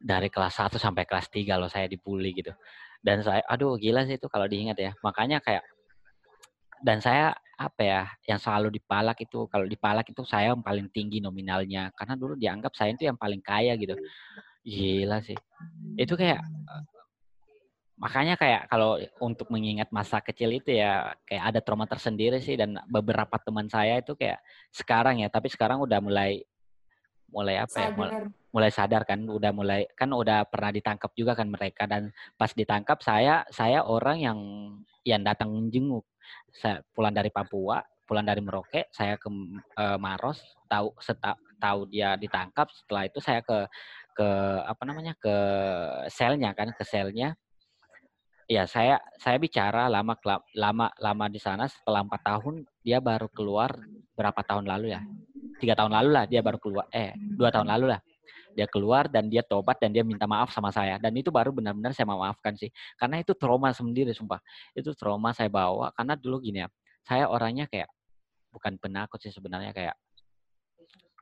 Speaker 4: dari kelas 1 sampai kelas 3 loh saya dibully gitu. Dan saya aduh gila sih itu kalau diingat ya. Makanya kayak dan saya apa ya yang selalu dipalak itu kalau dipalak itu saya yang paling tinggi nominalnya karena dulu dianggap saya itu yang paling kaya gitu gila sih itu kayak makanya kayak kalau untuk mengingat masa kecil itu ya kayak ada trauma tersendiri sih dan beberapa teman saya itu kayak sekarang ya tapi sekarang udah mulai mulai apa ya mulai,
Speaker 3: Sadar.
Speaker 4: mulai sadar kan udah mulai kan udah pernah ditangkap juga kan mereka dan pas ditangkap saya saya orang yang yang datang menjenguk saya pulang dari Papua pulang dari Merauke saya ke eh, Maros tahu seta- tahu dia ditangkap setelah itu saya ke ke apa namanya ke selnya kan ke selnya ya saya saya bicara lama lama lama di sana setelah empat tahun dia baru keluar berapa tahun lalu ya? Tiga tahun lalu lah dia baru keluar eh dua tahun lalu lah dia keluar dan dia tobat dan dia minta maaf sama saya. Dan itu baru benar-benar saya maafkan sih karena itu trauma sendiri sumpah. Itu trauma saya bawa karena dulu gini ya saya orangnya kayak bukan penakut sih sebenarnya kayak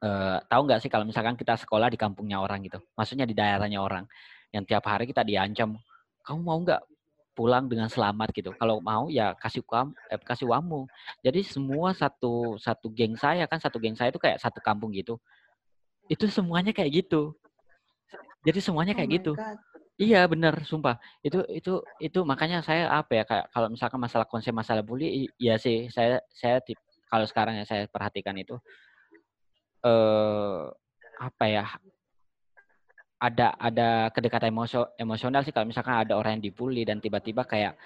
Speaker 4: eh tahu nggak sih kalau misalkan kita sekolah di kampungnya orang gitu maksudnya di daerahnya orang yang tiap hari kita diancam kamu mau nggak pulang dengan selamat gitu. Kalau mau ya kasih kamu eh, kasih uangmu jadi semua satu satu geng saya kan satu geng saya itu kayak satu kampung gitu. Itu semuanya kayak gitu. Jadi semuanya
Speaker 2: Oh
Speaker 4: kayak
Speaker 2: my
Speaker 4: gitu.
Speaker 2: God.
Speaker 4: Iya bener, sumpah. Itu itu itu makanya saya apa ya kayak kalau misalkan masalah konsep masalah bully, iya sih. Saya saya tip, kalau sekarang ya saya perhatikan itu eh apa ya ada ada kedekatan emosio, emosional sih kalau misalkan ada orang yang dibully dan tiba-tiba kayak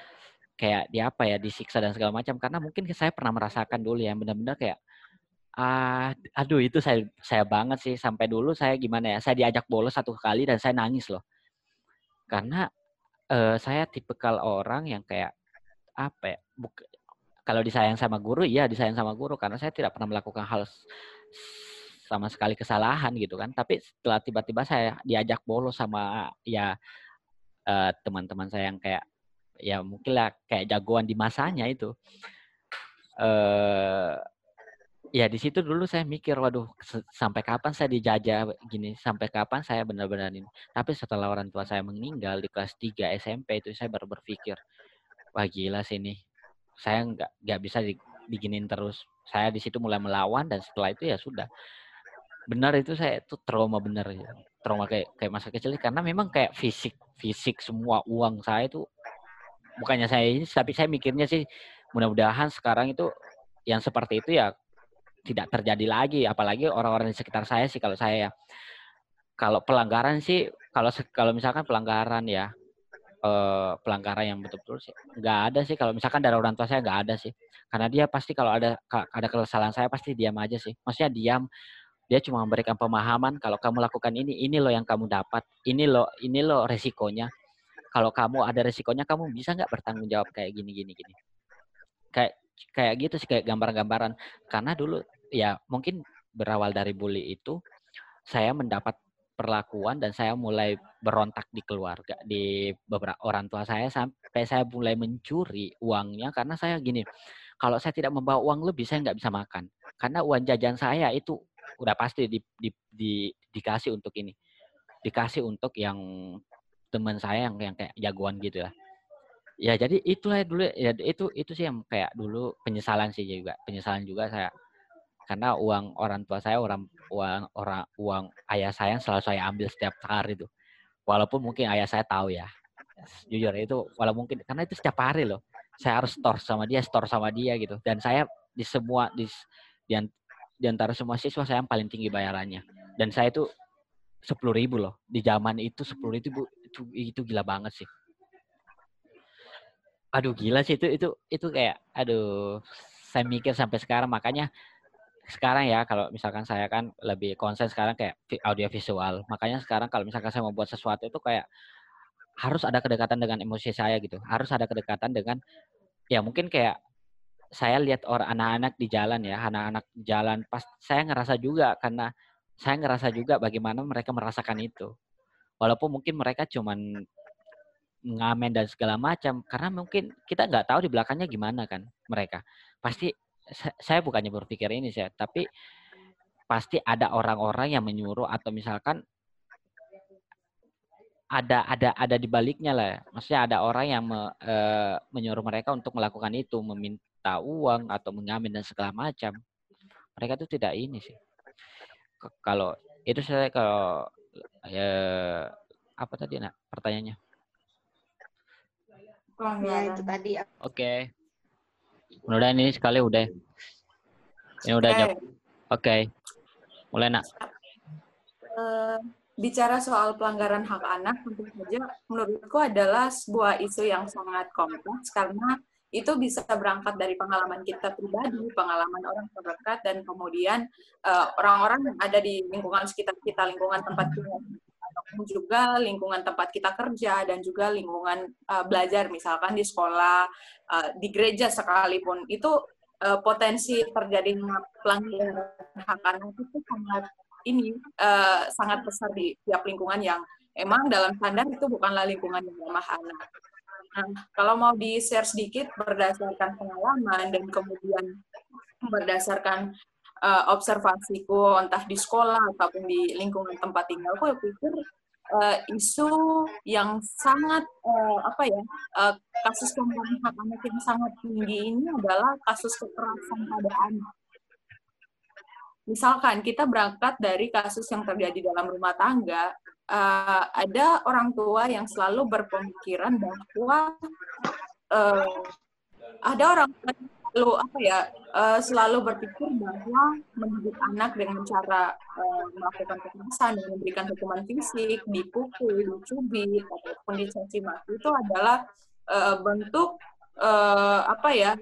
Speaker 4: kayak di apa ya disiksa dan segala macam. Karena mungkin saya pernah merasakan dulu ya benar-benar kayak ah aduh itu saya saya banget sih. Sampai dulu saya gimana ya saya diajak bolos satu kali dan saya nangis loh. Karena eh, saya tipikal orang yang kayak apa ya buk- kalau disayang sama guru iya disayang sama guru. Karena saya tidak pernah melakukan hal sama sekali kesalahan gitu kan. Tapi setelah tiba-tiba saya diajak bolos sama ya eh, teman-teman saya yang kayak ya mungkin lah kayak jagoan di masanya itu. Eh ya di situ dulu saya mikir waduh sampai kapan saya dijajah gini? Sampai kapan saya benar-benar ini? Tapi setelah orang tua saya meninggal di kelas 3 SMP itu saya baru berpikir wah gila sih ini. Saya nggak nggak bisa di- diginin terus. Saya di situ mulai melawan dan setelah itu ya sudah benar itu saya itu trauma benar ya. Trauma kayak kayak masa kecil karena memang kayak fisik fisik semua uang saya itu bukannya saya ini tapi saya mikirnya sih mudah-mudahan sekarang itu yang seperti itu ya tidak terjadi lagi. Apalagi orang-orang di sekitar saya sih kalau saya ya. Kalau pelanggaran sih kalau kalau misalkan pelanggaran ya eh, pelanggaran yang betul-betul sih nggak ada sih. Kalau misalkan dari orang tua saya nggak ada sih. Karena dia pasti kalau ada ada kesalahan saya pasti diam aja sih. Maksudnya diam dia cuma memberikan pemahaman kalau kamu lakukan ini ini loh yang kamu dapat ini loh ini loh resikonya. Kalau kamu ada resikonya kamu bisa nggak bertanggung jawab kayak gini gini gini? Kayak kayak gitu sih kayak gambaran-gambaran karena dulu ya mungkin berawal dari bully itu saya mendapat perlakuan dan saya mulai berontak di keluarga di beberapa orang tua saya sampai saya mulai mencuri uangnya. Karena saya gini kalau saya tidak membawa uang lebih saya nggak bisa makan. Karena uang jajan saya itu udah pasti di, di, di- dikasih untuk ini. Dikasih untuk yang teman saya yang yang kayak jagoan gitu ya ya jadi itulah dulu ya itu itu sih yang kayak dulu penyesalan sih juga. Penyesalan juga saya. Karena uang orang tua saya orang uang orang uang ayah saya yang selalu saya ambil setiap hari itu walaupun mungkin ayah saya tahu ya. Jujur itu walau mungkin karena itu setiap hari loh. Saya harus store sama dia store sama dia gitu. Dan saya di semua di di, di antara semua siswa saya yang paling tinggi bayarannya. Dan saya itu sepuluh ribu loh. Di zaman itu sepuluh ribu itu itu gila banget sih. Aduh gila sih. Itu itu itu kayak aduh saya mikir sampai sekarang. Makanya sekarang ya kalau misalkan saya kan lebih konsen sekarang kayak audio visual. Makanya sekarang kalau misalkan saya mau buat sesuatu itu kayak harus ada kedekatan dengan emosi saya gitu. Harus ada kedekatan dengan ya mungkin kayak saya lihat orang anak-anak di jalan ya anak-anak jalan pas saya ngerasa juga karena saya ngerasa juga bagaimana mereka merasakan itu. Walaupun mungkin mereka cuman ngamen dan segala macam karena mungkin kita nggak tahu di belakangnya gimana kan mereka. Pasti sa- saya bukannya berpikir ini sih tapi pasti ada orang-orang yang menyuruh atau misalkan ada ada ada di baliknya lah maksudnya ada orang yang me- eh, menyuruh mereka untuk melakukan itu meminta uang atau mengamen dan segala macam mereka tuh tidak ini sih K- kalau itu saya kalau eh, apa tadi nak pertanyaannya
Speaker 2: Ya
Speaker 3: Pelanggaran.
Speaker 2: itu tadi.
Speaker 4: Oke. Mudah-mudahan ini sekali udah. Ini udah jam.
Speaker 3: Oke.
Speaker 4: Oke. Mulai nak.
Speaker 3: Eh, bicara soal pelanggaran hak anak tentu saja menurutku adalah sebuah isu yang sangat kompleks karena itu bisa berangkat dari pengalaman kita pribadi, pengalaman orang terdekat, dan kemudian eh, orang-orang yang ada di lingkungan sekitar kita, lingkungan tempat kita juga lingkungan tempat kita kerja dan juga lingkungan uh, belajar misalkan di sekolah, uh, di gereja sekalipun itu uh, potensi terjadinya pelanggaran hak anak itu sangat ini uh, sangat besar di tiap lingkungan yang emang dalam standar itu bukanlah lingkungan yang ramah anak. Nah, kalau mau di-share sedikit berdasarkan pengalaman dan kemudian berdasarkan uh, observasiku entah di sekolah ataupun di lingkungan tempat tinggalku, aku pikir uh, isu yang sangat uh, apa ya uh, kasus pelanggaran hak anak yang sangat tinggi ini adalah kasus kekerasan pada anak. Misalkan kita berangkat dari kasus yang terjadi dalam rumah tangga, uh, ada orang tua yang selalu berpemikiran bahwa uh, ada orang selalu apa ya uh, selalu berpikir bahwa mendidik anak dengan cara uh, melakukan kekerasan memberikan hukuman fisik, dipukul, dicubit ataupun dicaci maki itu adalah uh, bentuk uh, apa ya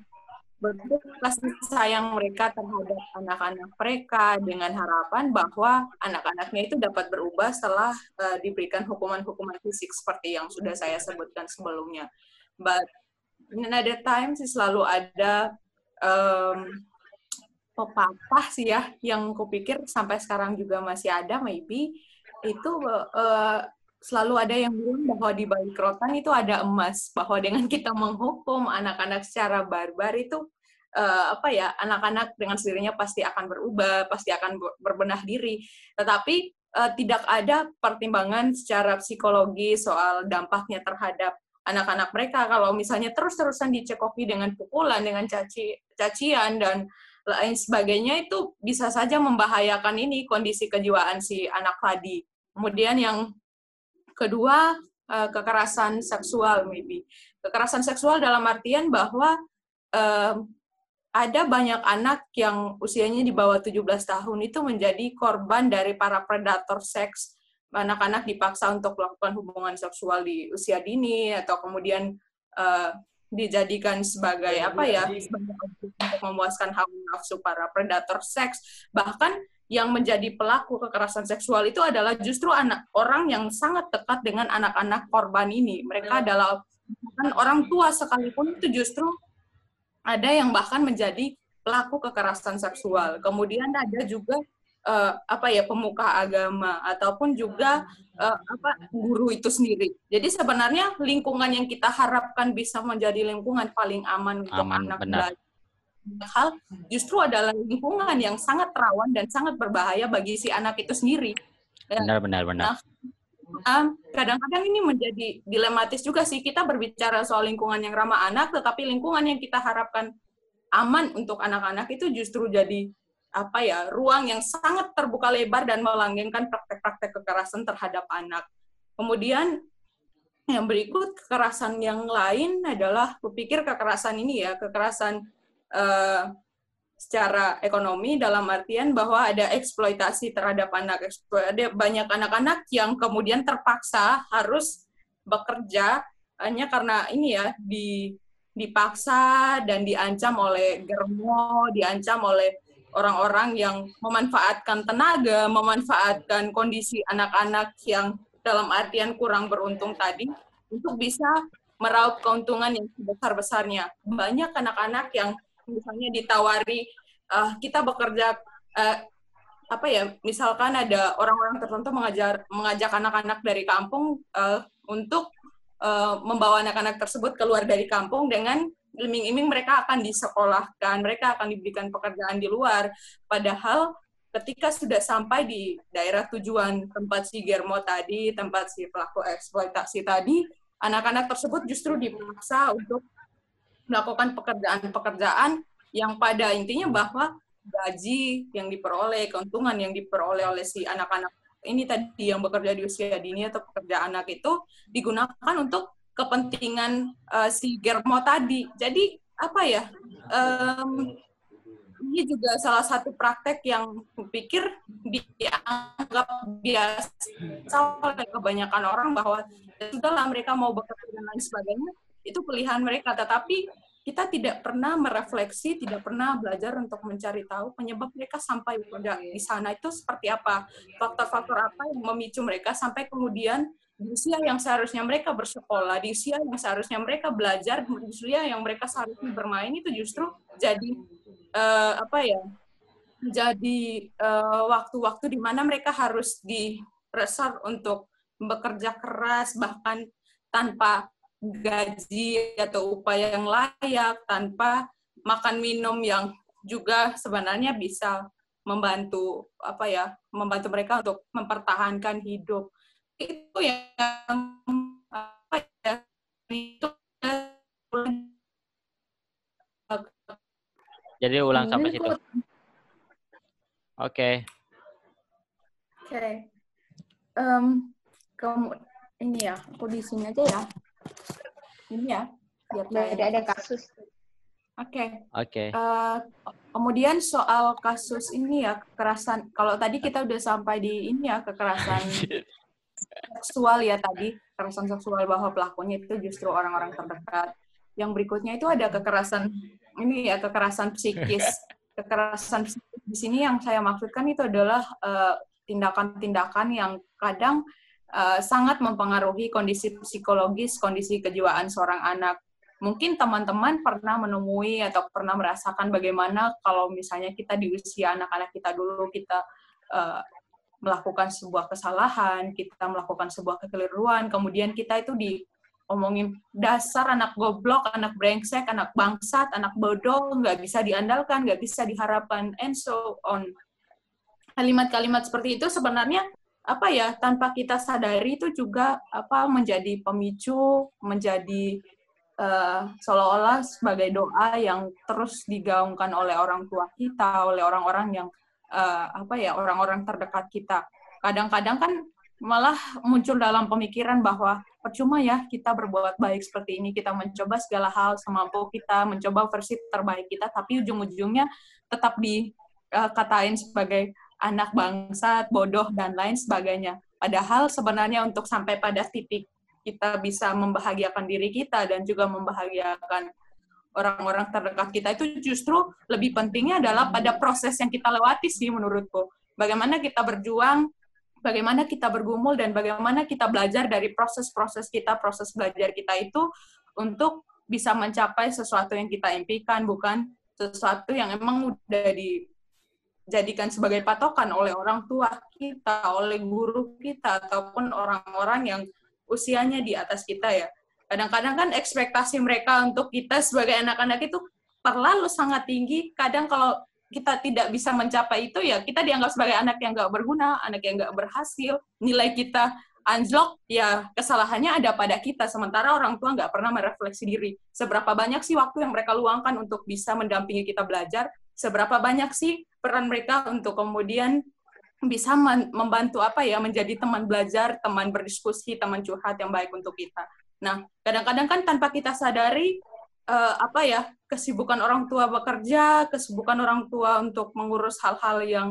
Speaker 3: bentuk kasih sayang mereka terhadap anak-anak mereka dengan harapan bahwa anak-anaknya itu dapat berubah setelah uh, diberikan hukuman-hukuman fisik seperti yang sudah saya sebutkan sebelumnya. But in another time sih selalu ada um, pepatah sih ya yang kupikir sampai sekarang juga masih ada maybe itu uh, selalu ada yang bilang bahwa di balik rotan itu ada emas bahwa dengan kita menghukum anak-anak secara barbar itu uh, apa ya anak-anak dengan sendirinya pasti akan berubah pasti akan berbenah diri tetapi uh, tidak ada pertimbangan secara psikologi soal dampaknya terhadap anak-anak mereka kalau misalnya terus-terusan dicekoki dengan pukulan dengan caci cacian dan lain sebagainya itu bisa saja membahayakan ini kondisi kejiwaan si anak tadi. Kemudian yang kedua eh, kekerasan seksual maybe. Kekerasan seksual dalam artian bahwa uh, ada banyak anak yang usianya di bawah 17 tahun itu menjadi korban dari para predator seks. Anak-anak dipaksa untuk melakukan hubungan seksual di usia dini atau kemudian uh, dijadikan sebagai ya, apa ya sebagai untuk memuaskan hawa nafsu para predator seks. Bahkan yang menjadi pelaku kekerasan seksual itu adalah justru anak orang yang sangat dekat dengan anak-anak korban ini. Mereka adalah kan orang tua sekalipun itu justru ada yang bahkan menjadi pelaku kekerasan seksual. Kemudian ada juga uh, apa ya pemuka agama ataupun juga uh, apa guru itu sendiri. Jadi sebenarnya lingkungan yang kita harapkan bisa menjadi lingkungan paling aman untuk aman, anak belajar hal justru adalah lingkungan yang sangat rawan dan sangat berbahaya bagi si anak itu sendiri.
Speaker 4: Ya. Benar, benar, benar.
Speaker 3: Nah, kadang-kadang ini menjadi dilematis juga sih kita berbicara soal lingkungan yang ramah anak, tetapi lingkungan yang kita harapkan aman untuk anak-anak itu justru jadi apa ya ruang yang sangat terbuka lebar dan melanggengkan praktek-praktek kekerasan terhadap anak. Kemudian yang berikut kekerasan yang lain adalah kupikir kekerasan ini ya kekerasan uh, secara ekonomi dalam artian bahwa ada eksploitasi terhadap anak ada banyak anak-anak yang kemudian terpaksa harus bekerja hanya karena ini ya di dipaksa dan diancam oleh germo diancam oleh orang-orang yang memanfaatkan tenaga, memanfaatkan kondisi anak-anak yang dalam artian kurang beruntung tadi untuk bisa meraup keuntungan yang sebesar-besarnya. Banyak anak-anak yang misalnya ditawari uh, kita bekerja uh, apa ya, misalkan ada orang-orang tertentu mengajar mengajak anak-anak dari kampung uh, untuk uh, membawa anak-anak tersebut keluar dari kampung dengan iming-iming mereka akan disekolahkan, mereka akan diberikan pekerjaan di luar. Padahal ketika sudah sampai di daerah tujuan tempat si Germo tadi, tempat si pelaku eksploitasi tadi, anak-anak tersebut justru dipaksa untuk melakukan pekerjaan-pekerjaan yang pada intinya bahwa gaji yang diperoleh, keuntungan yang diperoleh oleh si anak-anak ini tadi yang bekerja di usia dini atau pekerja anak itu digunakan untuk kepentingan uh, si Germo tadi. Jadi apa ya? Um, ini juga salah satu praktek yang pikir dianggap biasa oleh kebanyakan orang bahwa ya sudahlah mereka mau bekerja dan lain sebagainya itu pilihan mereka. Tetapi kita tidak pernah merefleksi, tidak pernah belajar untuk mencari tahu penyebab mereka sampai pada di sana. Itu seperti apa, faktor-faktor apa yang memicu mereka sampai kemudian di usia yang seharusnya mereka bersekolah, di usia yang seharusnya mereka belajar, di usia yang mereka seharusnya bermain itu justru jadi uh, apa ya? Jadi uh, waktu-waktu di mana mereka harus di untuk bekerja keras bahkan tanpa gaji atau upaya yang layak tanpa makan minum yang juga sebenarnya bisa membantu apa ya membantu mereka untuk mempertahankan hidup itu yang apa ya itu
Speaker 4: jadi ulang sampai situ oke okay.
Speaker 3: oke okay. um, kamu ini ya aku di sini aja ya ini ya
Speaker 2: biar tidak ada kasus.
Speaker 3: Oke. Okay.
Speaker 4: oke. Okay.
Speaker 3: uh, eh, kemudian soal kasus ini ya kekerasan. Kalau tadi kita udah sampai di ini ya kekerasan seksual ya tadi. Kekerasan seksual bahwa pelakunya itu justru orang-orang terdekat. Yang berikutnya itu ada kekerasan ini ya kekerasan psikis. Kekerasan psikis di sini yang saya maksudkan itu adalah eh, tindakan-tindakan uh, yang kadang uh, sangat mempengaruhi kondisi psikologis, kondisi kejiwaan seorang anak. Mungkin teman-teman pernah menemui atau pernah merasakan bagaimana kalau misalnya kita di usia anak-anak kita dulu kita uh, melakukan sebuah kesalahan, kita melakukan sebuah kekeliruan, kemudian kita itu diomongin dasar anak goblok, anak brengsek, anak bangsat, anak bodoh, nggak bisa diandalkan, nggak bisa diharapkan, and so on. Kalimat-kalimat seperti itu sebenarnya apa ya tanpa kita sadari itu juga apa menjadi pemicu menjadi uh, seolah-olah sebagai doa yang terus digaungkan oleh orang tua kita oleh orang-orang yang uh, apa ya orang-orang terdekat kita. Kadang-kadang kan malah muncul dalam pemikiran bahwa percuma ya kita berbuat baik seperti ini kita mencoba segala hal semampu kita mencoba versi terbaik kita tapi ujung-ujungnya tetap dikatain sebagai anak bangsat, bodoh, dan lain sebagainya. Padahal sebenarnya untuk sampai pada titik kita bisa membahagiakan diri kita dan juga membahagiakan orang-orang terdekat kita itu justru lebih pentingnya adalah pada proses yang kita lewati sih menurutku. Bagaimana kita berjuang, bagaimana kita bergumul, dan bagaimana kita belajar dari proses-proses kita, proses belajar kita itu untuk bisa mencapai sesuatu yang kita impikan, bukan sesuatu yang emang udah di dijadikan sebagai patokan oleh orang tua kita, oleh guru kita, ataupun orang-orang yang usianya di atas kita ya. Kadang-kadang kan ekspektasi mereka untuk kita sebagai anak-anak itu terlalu sangat tinggi. Kadang kalau kita tidak bisa mencapai itu ya kita dianggap sebagai anak yang nggak berguna, anak yang nggak berhasil. Nilai kita anjlok, ya kesalahannya ada pada kita. Sementara orang tua nggak pernah merefleksi diri. Seberapa banyak sih waktu yang mereka luangkan untuk bisa mendampingi kita belajar? Seberapa banyak sih peran mereka untuk kemudian bisa membantu apa ya menjadi teman belajar, teman berdiskusi, teman curhat yang baik untuk kita. Nah, kadang-kadang kan tanpa kita sadari uh, apa ya kesibukan orang tua bekerja, kesibukan orang tua untuk mengurus hal-hal yang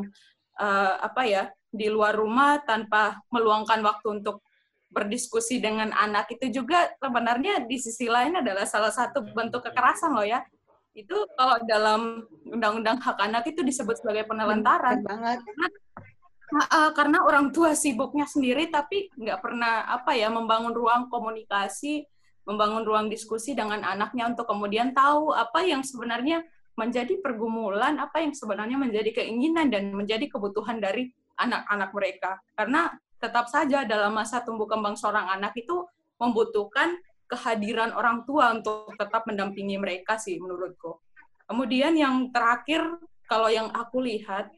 Speaker 3: uh, apa ya di luar rumah tanpa meluangkan waktu untuk berdiskusi dengan anak itu juga sebenarnya di sisi lain adalah salah satu bentuk kekerasan loh ya itu kalau dalam undang-undang hak anak itu disebut sebagai penelantaran.
Speaker 2: Banget.
Speaker 3: Karena, uh, karena orang tua sibuknya sendiri tapi nggak pernah apa ya membangun ruang komunikasi membangun ruang diskusi dengan anaknya untuk kemudian tahu apa yang sebenarnya menjadi pergumulan apa yang sebenarnya menjadi keinginan dan menjadi kebutuhan dari anak-anak mereka. Karena tetap saja dalam masa tumbuh kembang seorang anak itu membutuhkan kehadiran orang tua untuk tetap mendampingi mereka sih menurutku. Kemudian yang terakhir kalau yang aku lihat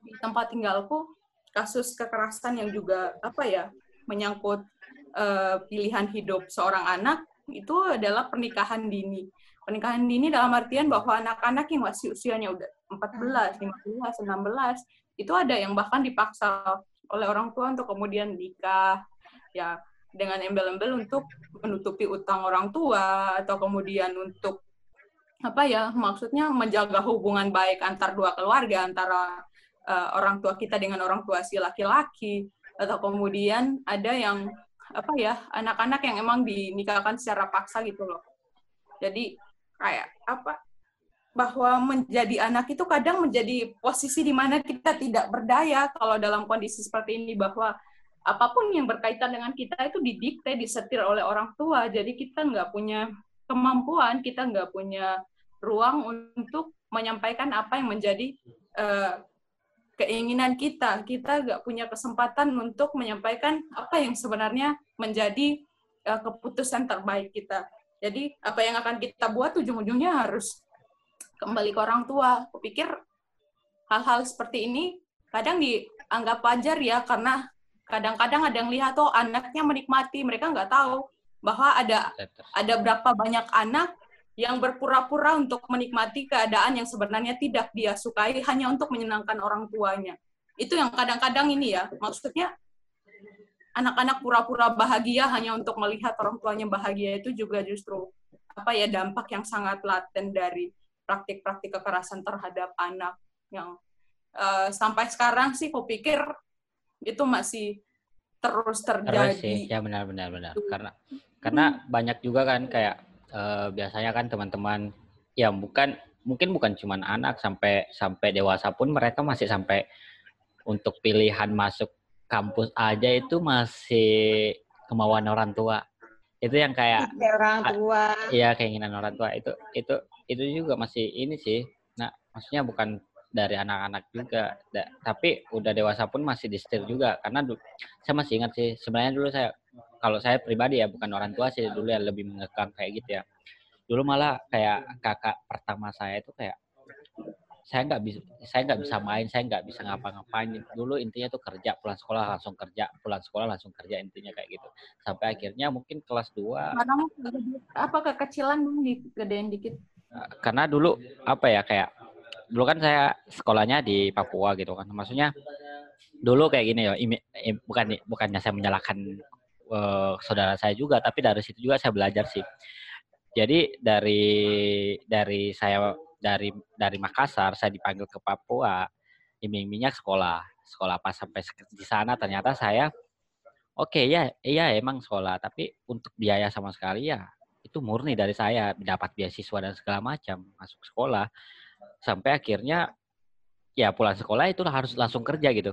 Speaker 3: di tempat tinggalku kasus kekerasan yang juga apa ya menyangkut uh, pilihan hidup seorang anak itu adalah pernikahan dini. Pernikahan dini dalam artian bahwa anak-anak yang masih usianya udah 14, 15, 16 itu ada yang bahkan dipaksa oleh orang tua untuk kemudian nikah ya dengan embel-embel untuk menutupi utang orang tua atau kemudian untuk apa ya maksudnya menjaga hubungan baik antar dua keluarga antara uh, orang tua kita dengan orang tua si laki-laki. Atau kemudian ada yang apa ya anak-anak yang emang dinikahkan secara paksa gitu loh. Jadi kayak apa bahwa menjadi anak itu kadang menjadi posisi di mana kita tidak berdaya. Kalau dalam kondisi seperti ini bahwa apa pun yang berkaitan dengan kita itu didikte, disetir oleh orang tua. Jadi kita nggak punya kemampuan, kita nggak punya ruang untuk menyampaikan apa yang menjadi uh, keinginan kita. Kita nggak punya kesempatan untuk menyampaikan apa yang sebenarnya menjadi uh, keputusan terbaik kita. Jadi apa yang akan kita buat ujung-ujungnya harus kembali ke orang tua. Aku pikir hal-hal seperti ini kadang dianggap wajar ya karena kadang-kadang ada yang lihat tuh oh, anaknya menikmati. Mereka nggak tahu bahwa ada ada berapa banyak anak yang berpura-pura untuk menikmati keadaan yang sebenarnya tidak dia sukai hanya untuk menyenangkan orang tuanya. Itu yang kadang-kadang ini ya. Maksudnya anak-anak pura-pura bahagia hanya untuk melihat orang tuanya bahagia itu juga justru apa ya dampak yang sangat laten dari praktik-praktik kekerasan terhadap anak yang uh, sampai sekarang sih aku pikir itu masih terus terjadi. Terus sih,
Speaker 4: ya benar benar benar. Karena karena banyak juga kan kayak uh, biasanya kan teman-teman ya bukan mungkin bukan cuma anak sampai sampai dewasa pun mereka masih sampai untuk pilihan masuk kampus aja itu masih kemauan orang tua. Itu yang kayak
Speaker 2: orang tua.
Speaker 4: Iya, keinginan orang tua itu itu itu juga masih ini sih. Nah, maksudnya bukan dari anak-anak juga, da, tapi udah dewasa pun masih disetir juga karena du, saya masih ingat sih sebenarnya dulu saya kalau saya pribadi ya bukan orang tua sih dulu ya lebih mengekang kayak gitu ya. Dulu malah kayak kakak pertama saya itu kayak saya nggak bisa saya nggak bisa main saya nggak bisa ngapa-ngapain. Dulu intinya tuh kerja pulang sekolah langsung kerja pulang sekolah langsung kerja intinya kayak gitu. Sampai akhirnya mungkin kelas 2
Speaker 3: apa kekecilan digedein dikit.
Speaker 4: Karena dulu apa ya kayak dulu kan saya sekolahnya di Papua gitu kan. Maksudnya dulu kayak gini ya bukan bukannya saya menyalahkan uh, saudara saya juga tapi dari situ juga saya belajar sih. Jadi dari dari saya dari dari Makassar saya dipanggil ke Papua iming-imingnya sekolah. Sekolah pas sampai di sana ternyata saya oke okay, ya iya emang sekolah tapi untuk biaya sama sekali ya itu murni dari saya dapat beasiswa dan segala macam masuk sekolah sampai akhirnya ya pulang sekolah itu harus langsung kerja gitu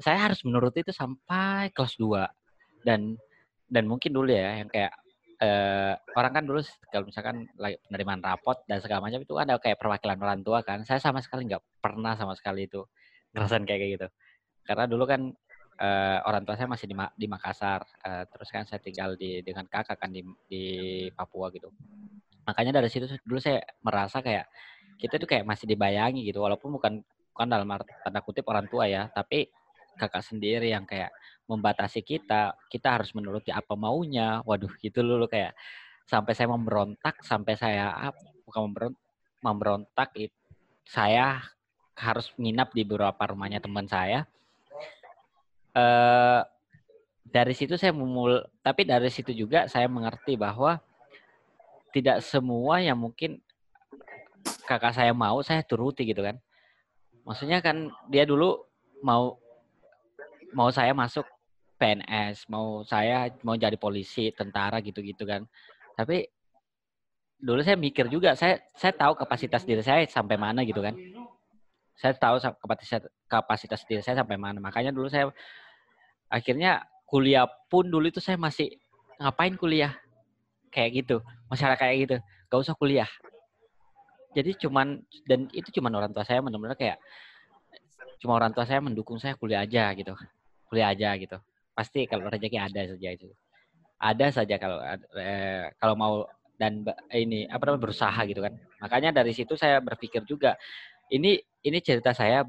Speaker 4: saya harus menuruti itu sampai kelas 2 dan dan mungkin dulu ya yang kayak uh, orang kan dulu kalau misalkan penerimaan rapot dan segala macam itu ada kayak perwakilan orang tua kan. Saya sama sekali nggak pernah sama sekali itu ngerasain kayak gitu. Karena dulu kan uh, orang tua saya masih di, di Makassar, uh, terus kan saya tinggal di dengan kakak kan di di Papua gitu. Makanya dari situ dulu saya merasa kayak kita tuh kayak masih dibayangi gitu, walaupun bukan bukan dalam tanda kutip orang tua ya, tapi kakak sendiri yang kayak membatasi kita, kita harus menuruti apa maunya. Waduh, gitu dulu kayak sampai saya memberontak, sampai saya bukan memberontak, memberontak itu saya harus menginap di beberapa rumahnya teman saya. Uh, dari situ saya memul, tapi dari situ juga saya mengerti bahwa tidak semua yang mungkin kakak saya mau saya turuti gitu kan. Maksudnya kan dia dulu mau mau saya masuk PNS, mau saya mau jadi polisi, tentara gitu-gitu kan. Tapi dulu saya mikir juga, saya saya tahu kapasitas diri saya sampai mana gitu kan. Saya tahu kapasitas kapasitas diri saya sampai mana. Makanya dulu saya akhirnya kuliah pun dulu itu saya masih ngapain kuliah kayak gitu, masyarakat kayak gitu, gak usah kuliah. Jadi cuman dan itu cuman orang tua saya benar-benar kayak cuma orang tua saya mendukung saya kuliah aja gitu kuliah aja gitu. Pasti kalau rezeki ada saja itu. Ada saja kalau eh, kalau mau dan ini apa namanya berusaha gitu kan. Makanya dari situ saya berpikir juga ini ini cerita saya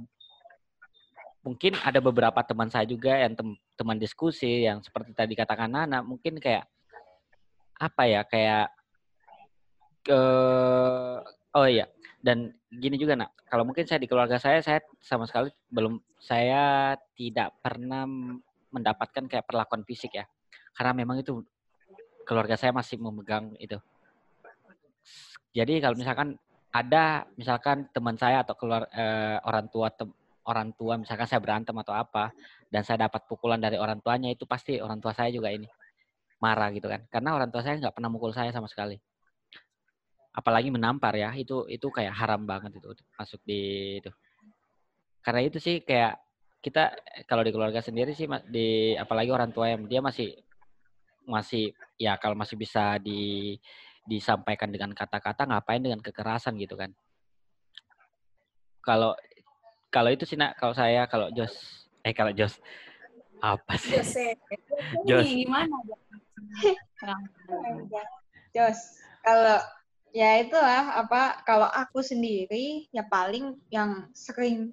Speaker 4: mungkin ada beberapa teman saya juga yang tem, teman diskusi yang seperti tadi katakan Nana mungkin kayak apa ya kayak ke eh, oh iya. Dan gini juga nak. Kalau mungkin saya di keluarga saya saya sama sekali belum saya tidak pernah mendapatkan kayak perlakuan fisik ya. Karena memang itu keluarga saya masih memegang itu. Jadi kalau misalkan ada misalkan teman saya atau keluar eh, orang tua tem, orang tua misalkan saya berantem atau apa dan saya dapat pukulan dari orang tuanya itu pasti orang tua saya juga ini marah gitu kan. Karena orang tua saya nggak pernah mukul saya sama sekali apalagi menampar ya itu itu kayak haram banget itu masuk di itu karena itu sih kayak kita kalau di keluarga sendiri sih di apalagi orang tua yang dia masih masih ya kalau masih bisa di disampaikan dengan kata-kata ngapain dengan kekerasan gitu kan kalau kalau itu sih nak kalau saya kalau Jos eh kalau Jos apa sih
Speaker 3: Jose.
Speaker 4: Jos.
Speaker 3: Ini gimana?
Speaker 2: Jos, kalau ya itulah apa kalau aku sendiri ya paling yang sering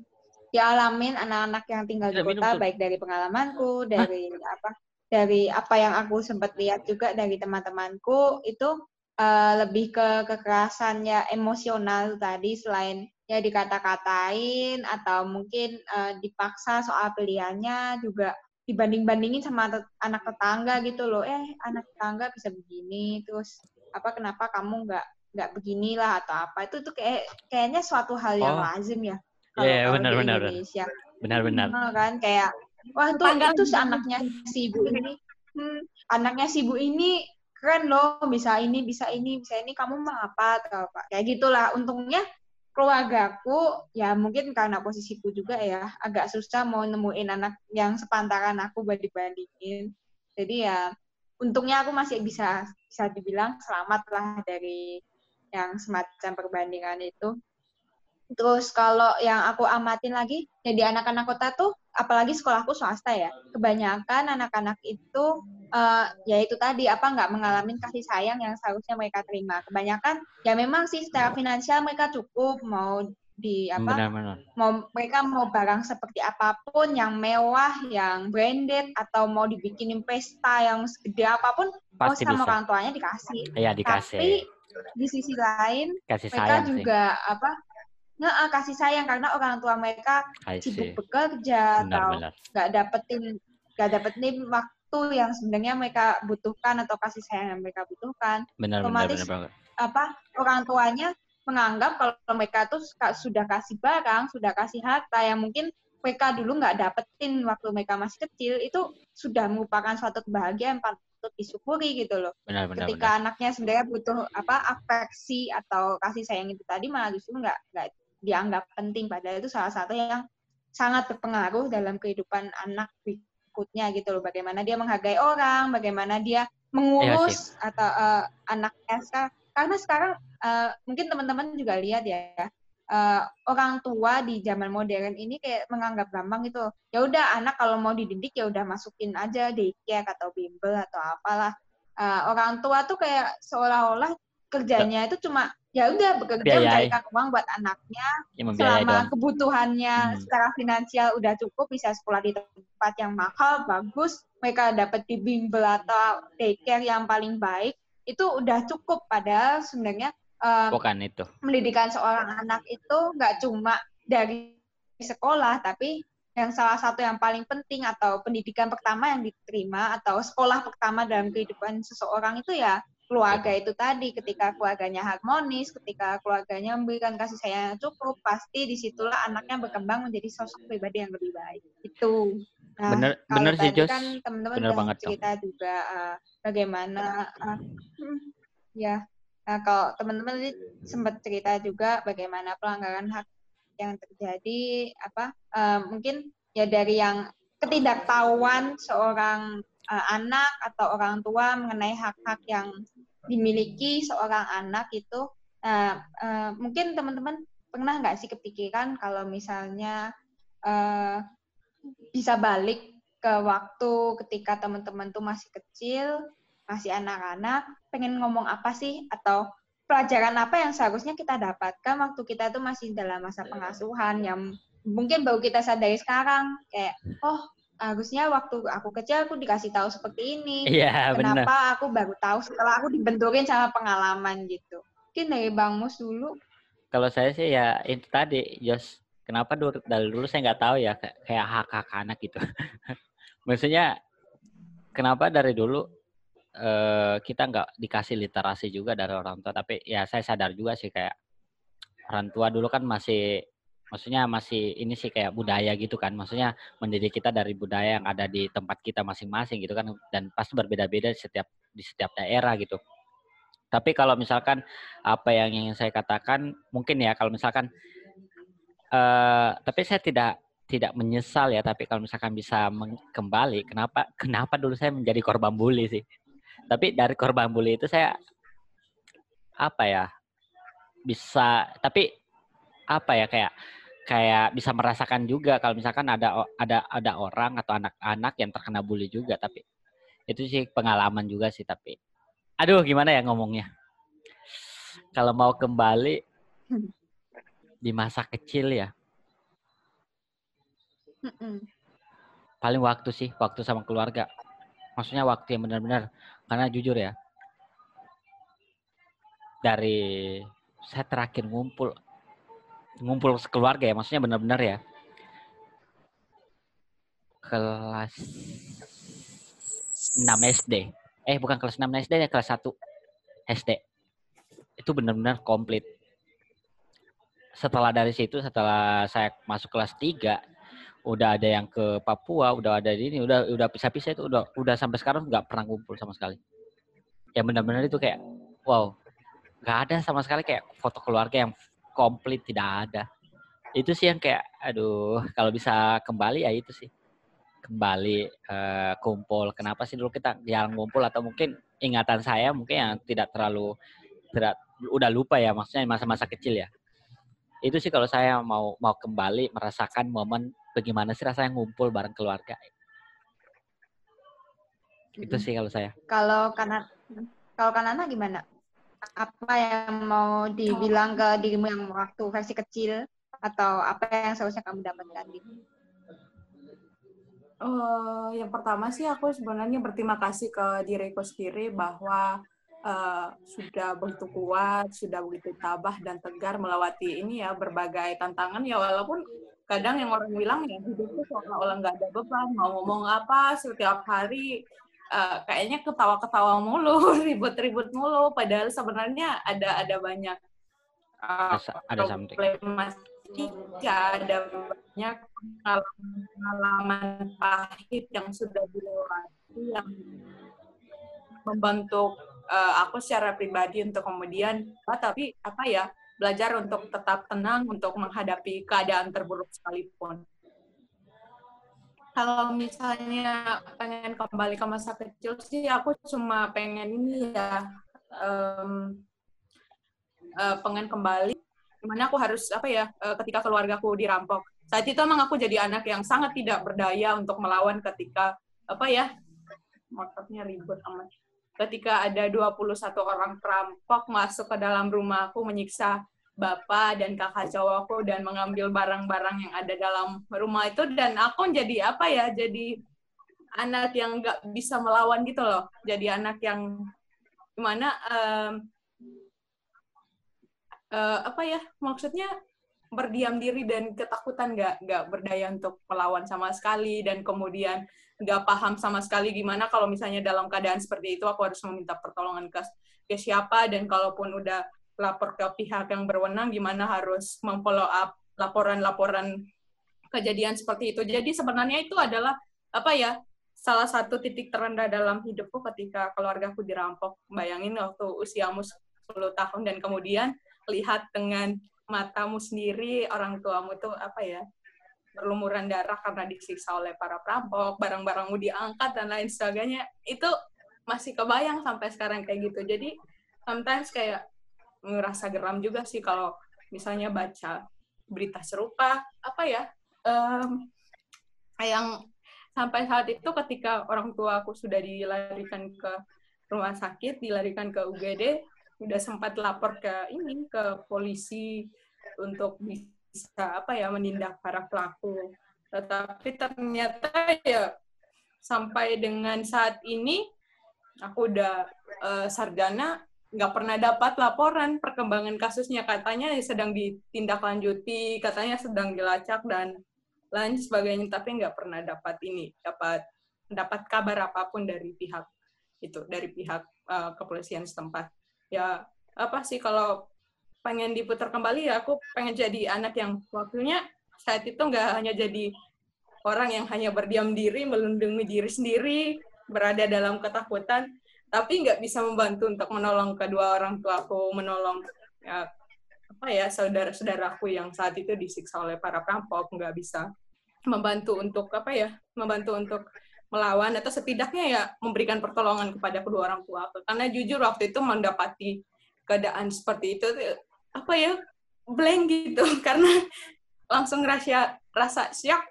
Speaker 2: dialamin anak-anak yang tinggal di kota baik dari pengalamanku, dari apa dari apa yang aku sempat lihat juga dari teman-temanku itu eh, lebih ke kekerasannya emosional tadi selain ya dikata-katain atau mungkin eh, dipaksa soal pilihannya juga dibanding-bandingin sama anak tetangga gitu loh. Eh anak tetangga bisa begini terus apa kenapa kamu nggak nggak beginilah atau apa. Itu tuh kayak kayaknya suatu hal yang
Speaker 4: Oh.
Speaker 2: lazim ya
Speaker 4: Iya, iya,
Speaker 2: kalau
Speaker 4: benar,
Speaker 2: di
Speaker 4: benar, benar.
Speaker 2: Indonesia.
Speaker 4: Benar-benar
Speaker 2: kan kayak wah tuh
Speaker 3: Tetangga
Speaker 2: itu anaknya si ibu ini. Hmm, anaknya si ibu ini keren loh bisa ini bisa ini bisa ini kamu mah apa atau apa. Kayak gitulah. Untungnya keluargaku ya mungkin karena posisiku juga ya agak susah mau nemuin anak yang sepantaran aku buat dibandingin jadi ya untungnya aku masih bisa bisa dibilang selamat lah dari yang semacam perbandingan itu Terus kalau yang aku amatin lagi, jadi anak-anak kota tuh, apalagi sekolahku swasta ya, kebanyakan anak-anak itu, eh, ya itu tadi, apa nggak mengalami kasih sayang yang seharusnya mereka terima. Kebanyakan, ya memang sih secara finansial mereka cukup, mau di apa,
Speaker 4: benar-benar
Speaker 2: mau mereka mau barang seperti apa pun yang mewah, yang branded, atau mau dibikinin pesta yang segede apa pun, mau
Speaker 4: pasti
Speaker 2: sama
Speaker 4: bisa
Speaker 2: orang tuanya dikasih.
Speaker 4: ya
Speaker 2: Tapi
Speaker 4: dikasih
Speaker 2: di sisi lain,
Speaker 4: kasih
Speaker 2: mereka
Speaker 4: sayang sih.
Speaker 2: juga apa nggak kasih sayang karena orang tua mereka sibuk bekerja atau
Speaker 4: benar-benar
Speaker 2: nggak dapetin nggak dapetin waktu yang sebenarnya mereka butuhkan atau kasih sayang yang mereka butuhkan.
Speaker 4: Benar-benar
Speaker 2: otomatis
Speaker 4: benar
Speaker 2: apa orang tuanya menganggap kalau mereka tuh sudah kasih barang sudah kasih harta yang mungkin mereka dulu nggak dapetin waktu mereka masih kecil itu sudah merupakan suatu kebahagiaan patut disyukuri gitu loh.
Speaker 4: Benar-benar
Speaker 2: ketika anaknya sebenarnya butuh apa afeksi atau kasih sayang itu tadi malah justru nggak nggak dianggap penting. Padahal itu salah satu yang sangat berpengaruh dalam kehidupan anak berikutnya gitu loh. Bagaimana dia menghargai orang bagaimana dia mengurus atau eh, anaknya. Ska- karena sekarang eh, mungkin teman-teman juga lihat ya eh, orang tua di zaman modern ini kayak menganggap gampang gitu. Ya udah anak kalau mau dididik ya udah masukin aja daycare atau bimbel atau apalah. Eh, orang tua tuh kayak seolah-olah kerjanya itu cuma ya udah bekerja
Speaker 4: Biayai.
Speaker 2: mencarikan uang buat anaknya
Speaker 4: membiayai
Speaker 2: selama
Speaker 4: doang.
Speaker 2: kebutuhannya
Speaker 4: Hmm.
Speaker 2: secara finansial udah cukup bisa sekolah di tempat yang mahal bagus mereka dapat di bimbel atau daycare yang paling baik itu udah cukup. Padahal sebenarnya eh,
Speaker 4: bukan itu.
Speaker 2: pendidikan seorang anak itu nggak cuma dari sekolah tapi yang salah satu yang paling penting atau pendidikan pertama yang diterima atau sekolah pertama dalam kehidupan seseorang itu ya keluarga itu tadi. Ketika keluarganya harmonis ketika keluarganya memberikan kasih sayang yang cukup pasti di situlah anaknya berkembang menjadi sosok pribadi yang lebih baik. Itu. Nah,
Speaker 4: bener bener sih Jos.
Speaker 2: kan teman-teman
Speaker 4: banget,
Speaker 2: cerita juga eh, bagaimana hmm, ya nah kalau teman-teman tadi sempat cerita juga bagaimana pelanggaran hak yang terjadi apa eh, mungkin ya dari yang ketidaktahuan seorang eh, anak atau orang tua mengenai hak-hak yang dimiliki seorang anak itu nah, eh, mungkin teman-teman pernah nggak sih kepikiran kalau misalnya eh, bisa balik ke waktu ketika teman-teman tuh masih kecil masih anak-anak pengen ngomong apa sih? Atau pelajaran apa yang seharusnya kita dapatkan waktu kita tuh masih dalam masa pengasuhan yang mungkin baru kita sadari sekarang. Kayak oh harusnya waktu aku kecil aku dikasih tahu seperti ini.
Speaker 4: Iya
Speaker 2: kenapa aku baru tahu setelah aku dibenturin sama pengalaman gitu. Mungkin dari bang Mus dulu.
Speaker 4: Kalau saya sih ya itu tadi Jos kenapa dulu dari dulu saya nggak tahu ya kayak kayak hak hak anak gitu. Maksudnya kenapa dari dulu eh, kita nggak dikasih literasi juga dari orang tua tapi ya saya sadar juga sih kayak orang tua dulu kan masih maksudnya masih ini sih kayak budaya gitu kan maksudnya mendidik kita dari budaya yang ada di tempat kita masing-masing gitu kan dan pasti berbeda-beda di setiap di setiap daerah gitu Tapi kalau misalkan apa yang ingin saya katakan mungkin ya kalau misalkan eh tapi saya tidak tidak menyesal ya tapi kalau misalkan bisa kembali kenapa kenapa dulu saya menjadi korban bully sih. Tapi dari korban bully itu saya apa ya bisa tapi apa ya kayak kayak bisa merasakan juga kalau misalkan ada ada ada orang atau anak-anak yang terkena bully juga tapi itu sih pengalaman juga sih tapi aduh gimana ya ngomongnya? Kalau mau kembali di masa kecil ya.
Speaker 2: Mm-mm.
Speaker 4: paling waktu sih waktu sama keluarga. Maksudnya waktu yang benar-benar karena jujur ya dari saya terakhir ngumpul ngumpul sekeluarga ya maksudnya benar-benar ya kelas 6 SD eh bukan kelas 6 SD ya kelas 1 SD itu benar-benar komplit. Setelah dari situ setelah saya masuk kelas 3 udah ada yang ke Papua, udah ada di ini, udah udah pisah-pisah itu udah udah sampai sekarang nggak pernah ngumpul sama sekali. Ya benar-benar itu kayak wow, nggak ada sama sekali kayak foto keluarga yang komplit tidak ada. Itu sih yang kayak aduh kalau bisa kembali ya itu sih kembali eh, kumpul. Kenapa sih dulu kita jarang ngumpul atau mungkin ingatan saya mungkin yang tidak terlalu tidak udah lupa ya maksudnya masa-masa kecil ya. Itu sih kalau saya mau mau kembali merasakan momen bagaimana sih rasanya ngumpul bareng keluarga. Itu sih kalau saya.
Speaker 2: Kalau kanan kalau kanana gimana? Apa yang mau dibilang ke dirimu yang waktu versi kecil atau apa yang seharusnya kamu dapatkan? Dik?
Speaker 3: Eh, yang pertama sih aku sebenarnya berterima kasih ke diriku sendiri bahwa eh, sudah begitu kuat, sudah begitu tabah dan tegar melewati ini ya berbagai tantangan ya walaupun kadang yang orang bilang ya hidup itu seolah-olah nggak ada beban, mau ngomong apa setiap hari eh, kayaknya ketawa-ketawa mulu, ribut-ribut mulu, padahal sebenarnya ada ada banyak eh,
Speaker 4: Ada,
Speaker 3: problematika, ada banyak pengalaman pahit yang sudah dilewati yang membentuk eh, aku secara pribadi untuk kemudian ah, tapi apa ya belajar untuk tetap tenang untuk menghadapi keadaan terburuk sekalipun. Kalau misalnya pengen kembali ke masa kecil sih aku cuma pengen ini ya em, eh, pengen kembali gimana aku harus apa ya eh, ketika keluargaku dirampok saat itu emang aku jadi anak yang sangat tidak berdaya untuk melawan ketika apa ya motornya ribut amat ketika ada 21 orang perampok masuk ke dalam rumahku menyiksa bapak dan kakak cowokku dan mengambil barang-barang yang ada dalam rumah itu. Dan aku jadi apa ya jadi anak yang nggak bisa melawan gitu loh. Jadi anak yang gimana em, eh, apa ya maksudnya berdiam diri dan ketakutan nggak nggak berdaya untuk melawan sama sekali. Dan kemudian nggak paham sama sekali gimana kalau misalnya dalam keadaan seperti itu aku harus meminta pertolongan ke ke siapa. Dan kalaupun udah lapor ke pihak yang berwenang gimana harus memfollow up laporan-laporan kejadian seperti itu. Jadi sebenarnya itu adalah apa ya salah satu titik terendah dalam hidupku ketika keluargaku dirampok. Bayangin waktu usiamu 10 tahun dan kemudian lihat dengan matamu sendiri orang tuamu tuh apa ya berlumuran darah karena disiksa oleh para perampok, barang-barangmu diangkat dan lain sebagainya. Itu masih kebayang sampai sekarang kayak gitu. Jadi sometimes kayak ngerasa geram juga sih kalau misalnya baca berita serupa apa ya em, yang sampai saat itu ketika orang tua aku sudah dilarikan ke rumah sakit, dilarikan ke UGD, udah sempat lapor ke ini ke polisi untuk bisa apa ya menindak para pelaku. Tetapi ternyata ya sampai dengan saat ini aku udah eh, sarjana nggak pernah dapat laporan perkembangan kasusnya katanya sedang ditindaklanjuti katanya sedang dilacak dan lain sebagainya tapi nggak pernah dapat ini dapat dapat kabar apa pun dari pihak itu dari pihak eh, kepolisian setempat ya apa sih kalau pengen diputar kembali ya aku pengen jadi anak yang waktunya saat itu nggak hanya jadi orang yang hanya berdiam diri melindungi diri sendiri berada dalam ketakutan tapi nggak bisa membantu untuk menolong kedua orang tuaku, menolong ya, apa ya saudara-saudaraku yang saat itu disiksa oleh para perampok, nggak bisa membantu untuk apa ya, membantu untuk melawan atau setidaknya ya memberikan pertolongan kepada kedua orang tua. Karena jujur waktu itu mendapati keadaan seperti itu apa ya blank gitu. Karena langsung rasa rasa shock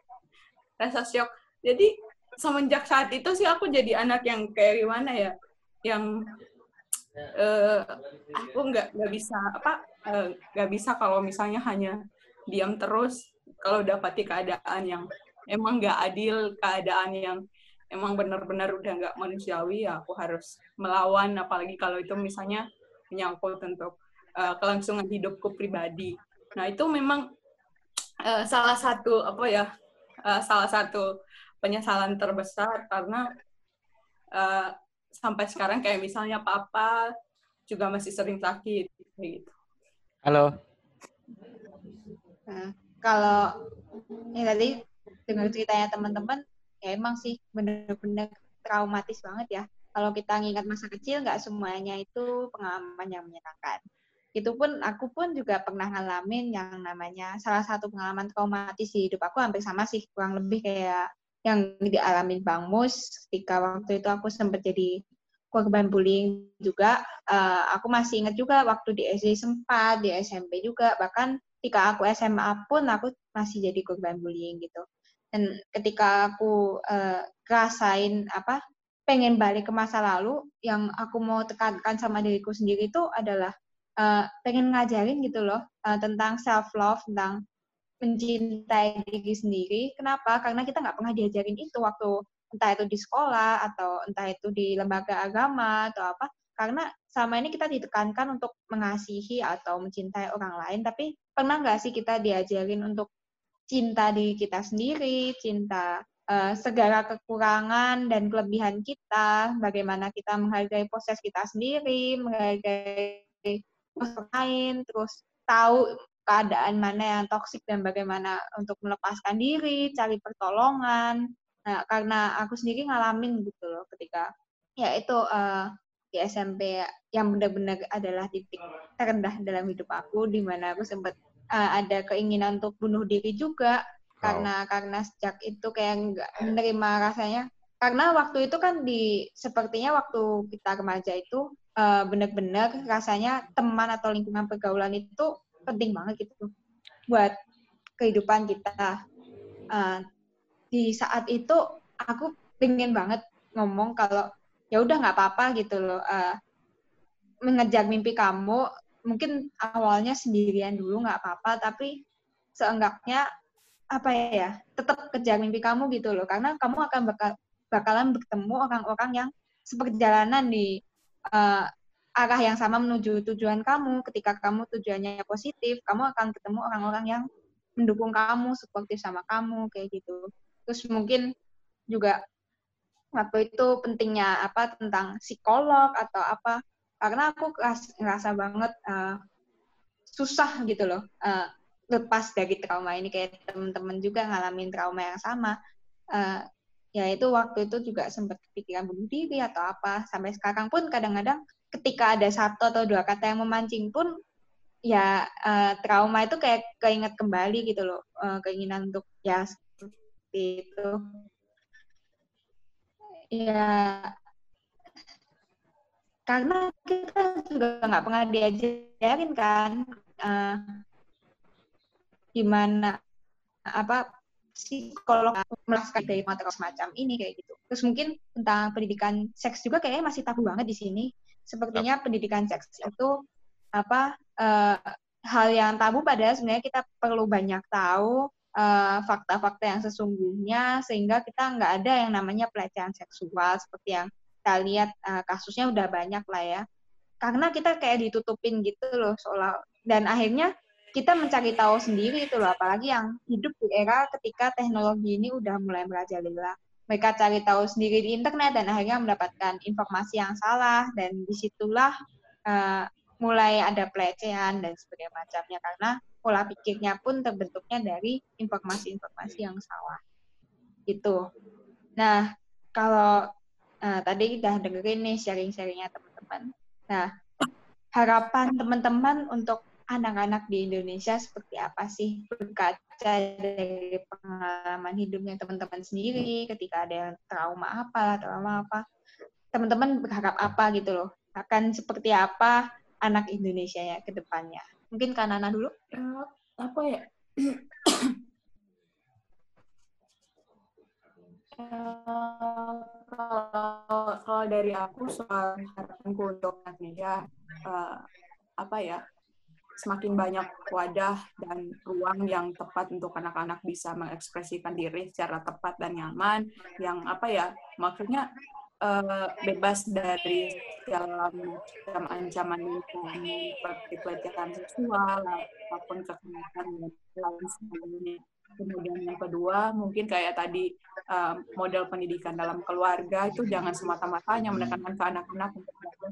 Speaker 3: rasa shock. Jadi semenjak saat itu sih aku jadi anak yang kayak gimana ya yang uh, aku nggak nggak bisa apa eh, nggak uh, bisa kalau misalnya hanya diam terus kalau dapati keadaan yang emang nggak adil keadaan yang emang benar-benar udah nggak manusiawi ya aku harus melawan. Apalagi kalau itu misalnya menyangkut untuk uh, kelangsungan hidupku pribadi nah itu memang uh, salah satu apa ya uh, salah satu penyesalan terbesar karena uh, sampai sekarang kayak misalnya papa juga masih sering sakit gitu.
Speaker 4: Halo.
Speaker 2: Nah, kalau ini tadi dengar ceritanya teman-teman, ya emang sih bener-bener traumatis banget ya. Kalau kita ngingat masa kecil, nggak semuanya itu pengalaman yang menyenangkan. Itu pun aku pun juga pernah ngalamin yang namanya salah satu pengalaman traumatis di hidup aku hampir sama sih, kurang lebih kayak yang dialami Bang Mus ketika waktu itu aku sempat jadi korban bullying juga. Uh, aku masih ingat juga waktu di SD sempat, di SMP juga, bahkan ketika aku SMA pun aku masih jadi korban bullying gitu. Dan ketika aku uh, rasain apa pengen balik ke masa lalu, yang aku mau tekankan sama diriku sendiri itu adalah uh, pengen ngajarin gitu loh uh, tentang self love, tentang mencintai diri sendiri. Kenapa? Karena kita nggak pernah diajarin itu waktu entah itu di sekolah atau entah itu di lembaga agama atau apa. Karena sama ini kita ditekankan untuk mengasihi atau mencintai orang lain, tapi pernah nggak sih kita diajarin untuk cinta diri kita sendiri, cinta uh, segala kekurangan dan kelebihan kita, bagaimana kita menghargai proses kita sendiri, menghargai lain, terus tahu keadaan mana yang toksik dan bagaimana untuk melepaskan diri, cari pertolongan. Nah, karena aku sendiri ngalamin gitu loh ketika ya itu uh, di SMP yang benar-benar adalah titik terendah dalam hidup aku di mana aku sempat uh, ada keinginan untuk bunuh diri juga. Karena karena sejak itu kayak nggak menerima rasanya. Karena waktu itu kan di sepertinya waktu kita remaja itu uh, benar-benar rasanya teman atau lingkungan pergaulan itu penting banget gitu buat kehidupan kita. Uh, di saat itu aku pengen banget ngomong kalau ya udah nggak apa-apa gitu loh. Uh, mengejar mimpi kamu mungkin awalnya sendirian dulu nggak apa-apa tapi seenggaknya apa ya tetap kejar mimpi kamu gitu loh karena kamu akan bakal bakalan bertemu orang-orang yang seperjalanan di uh, arah yang sama menuju tujuan kamu. Ketika kamu tujuannya positif, kamu akan ketemu orang-orang yang mendukung kamu, seperti sama kamu, kayak gitu. Terus mungkin juga waktu itu pentingnya apa tentang psikolog atau apa karena aku ngerasa banget uh, susah gitu loh uh, lepas dari trauma ini kayak temen-temen juga ngalamin trauma yang sama uh, ya itu waktu itu juga sempat kepikiran bunuh diri atau apa. Sampai sekarang pun kadang-kadang ketika ada satu atau dua kata yang memancing pun ya uh, trauma itu kayak keinget kembali gitu loh uh, keinginan untuk ya seperti itu. Ya karena kita juga nggak pernah diajarin kan uh, gimana apa psikolog melakukan dari materi semacam ini kayak gitu. Terus mungkin tentang pendidikan seks juga kayaknya masih tabu banget di sini. Sepertinya pendidikan seks itu apa uh, hal yang tabu padahal sebenarnya kita perlu banyak tahu eh, fakta-fakta uh, yang sesungguhnya sehingga kita nggak ada yang namanya pelecehan seksual seperti yang kita lihat uh, kasusnya udah banyak lah ya. Karena kita kayak ditutupin gitu loh seolah dan akhirnya kita mencari tahu sendiri itu loh apalagi yang hidup di era ketika teknologi ini udah mulai merajalela mereka cari tahu sendiri di internet dan akhirnya mendapatkan informasi yang salah dan di situlah uh, mulai ada pelecehan dan sebagainya macamnya karena pola pikirnya pun terbentuknya dari informasi-informasi yang salah itu. Nah kalau Nah, tadi udah dengerin nih sharing-sharingnya teman-teman. Nah, harapan teman-teman untuk anak-anak di Indonesia seperti apa sih berkaca dari pengalaman hidupnya teman-teman sendiri ketika ada yang trauma apa trauma apa teman-teman berharap apa gitu loh akan seperti apa anak Indonesia ya ke depannya. Mungkin Kanana dulu.
Speaker 3: Eh, apa ya? Eh, kalau kalau dari aku soal harapanku untuk Indonesia eh, apa ya semakin banyak wadah dan ruang yang tepat untuk anak-anak bisa mengekspresikan diri secara tepat dan nyaman yang apa ya maksudnya eh, bebas dari segala macam ancaman lingkungan seperti pelecehan seksual ataupun kekerasan dan lain sebagainya. Kemudian yang kedua mungkin kayak tadi eh, model pendidikan dalam keluarga itu jangan semata-mata hanya menekankan ke anak-anak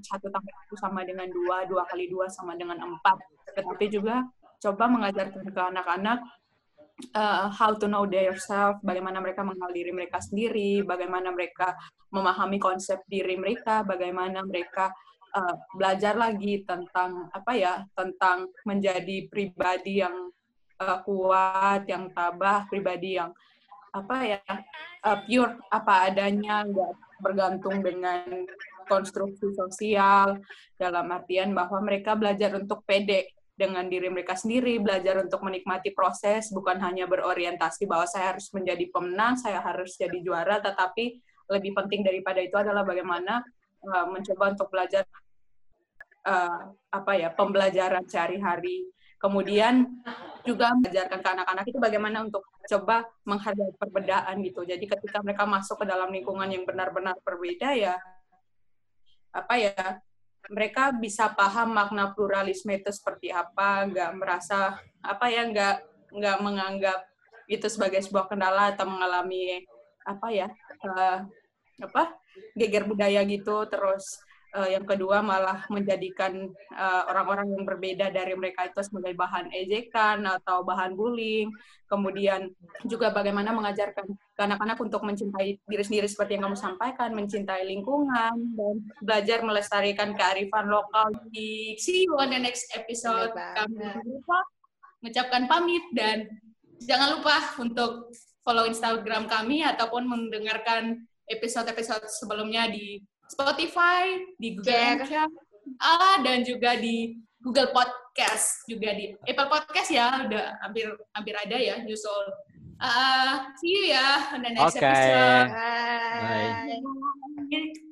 Speaker 3: satu tambah satu sama dengan dua, dua kali dua sama dengan empat, tetapi juga coba mengajarkan ke anak-anak uh, how to know themselves, bagaimana mereka mengenal diri mereka sendiri, bagaimana mereka memahami konsep diri mereka, bagaimana mereka uh, belajar lagi tentang apa ya, tentang menjadi pribadi yang uh, kuat, yang tabah, pribadi yang apa ya, uh, pure apa adanya, nggak bergantung dengan konstruksi sosial dalam artian bahwa mereka belajar untuk pede dengan diri mereka sendiri, belajar untuk menikmati proses, bukan hanya berorientasi bahwa saya harus menjadi pemenang, saya harus jadi juara, tetapi lebih penting daripada itu adalah bagaimana uh, mencoba untuk belajar uh, apa ya pembelajaran sehari-hari. Kemudian juga mengajarkan ke anak-anak itu bagaimana untuk coba menghargai perbedaan gitu. Jadi ketika mereka masuk ke dalam lingkungan yang benar-benar berbeda ya apa ya mereka bisa paham makna pluralisme itu seperti apa, nggak merasa apa ya nggak nggak menganggap itu sebagai sebuah kendala atau mengalami apa ya uh, apa geger budaya gitu. Terus uh, yang kedua malah menjadikan uh, orang-orang yang berbeda dari mereka itu sebagai bahan ejekan atau bahan bullying. Kemudian juga bagaimana mengajarkan ke anak-anak untuk mencintai diri sendiri seperti yang kamu sampaikan, mencintai lingkungan dan belajar melestarikan kearifan lokal. See you on the next episode. Kami lupa mengucapkan pamit dan jangan lupa untuk follow Instagram kami ataupun mendengarkan episode-episode sebelumnya di Spotify, di Google. Podcast, ah, dan juga di Google Podcast, juga di Apple Podcast ya, udah hampir hampir ada ya nyusul. Ah, see you ya on the next
Speaker 4: Oke.
Speaker 3: episode.
Speaker 2: Bye.
Speaker 4: Bye.
Speaker 3: Bye.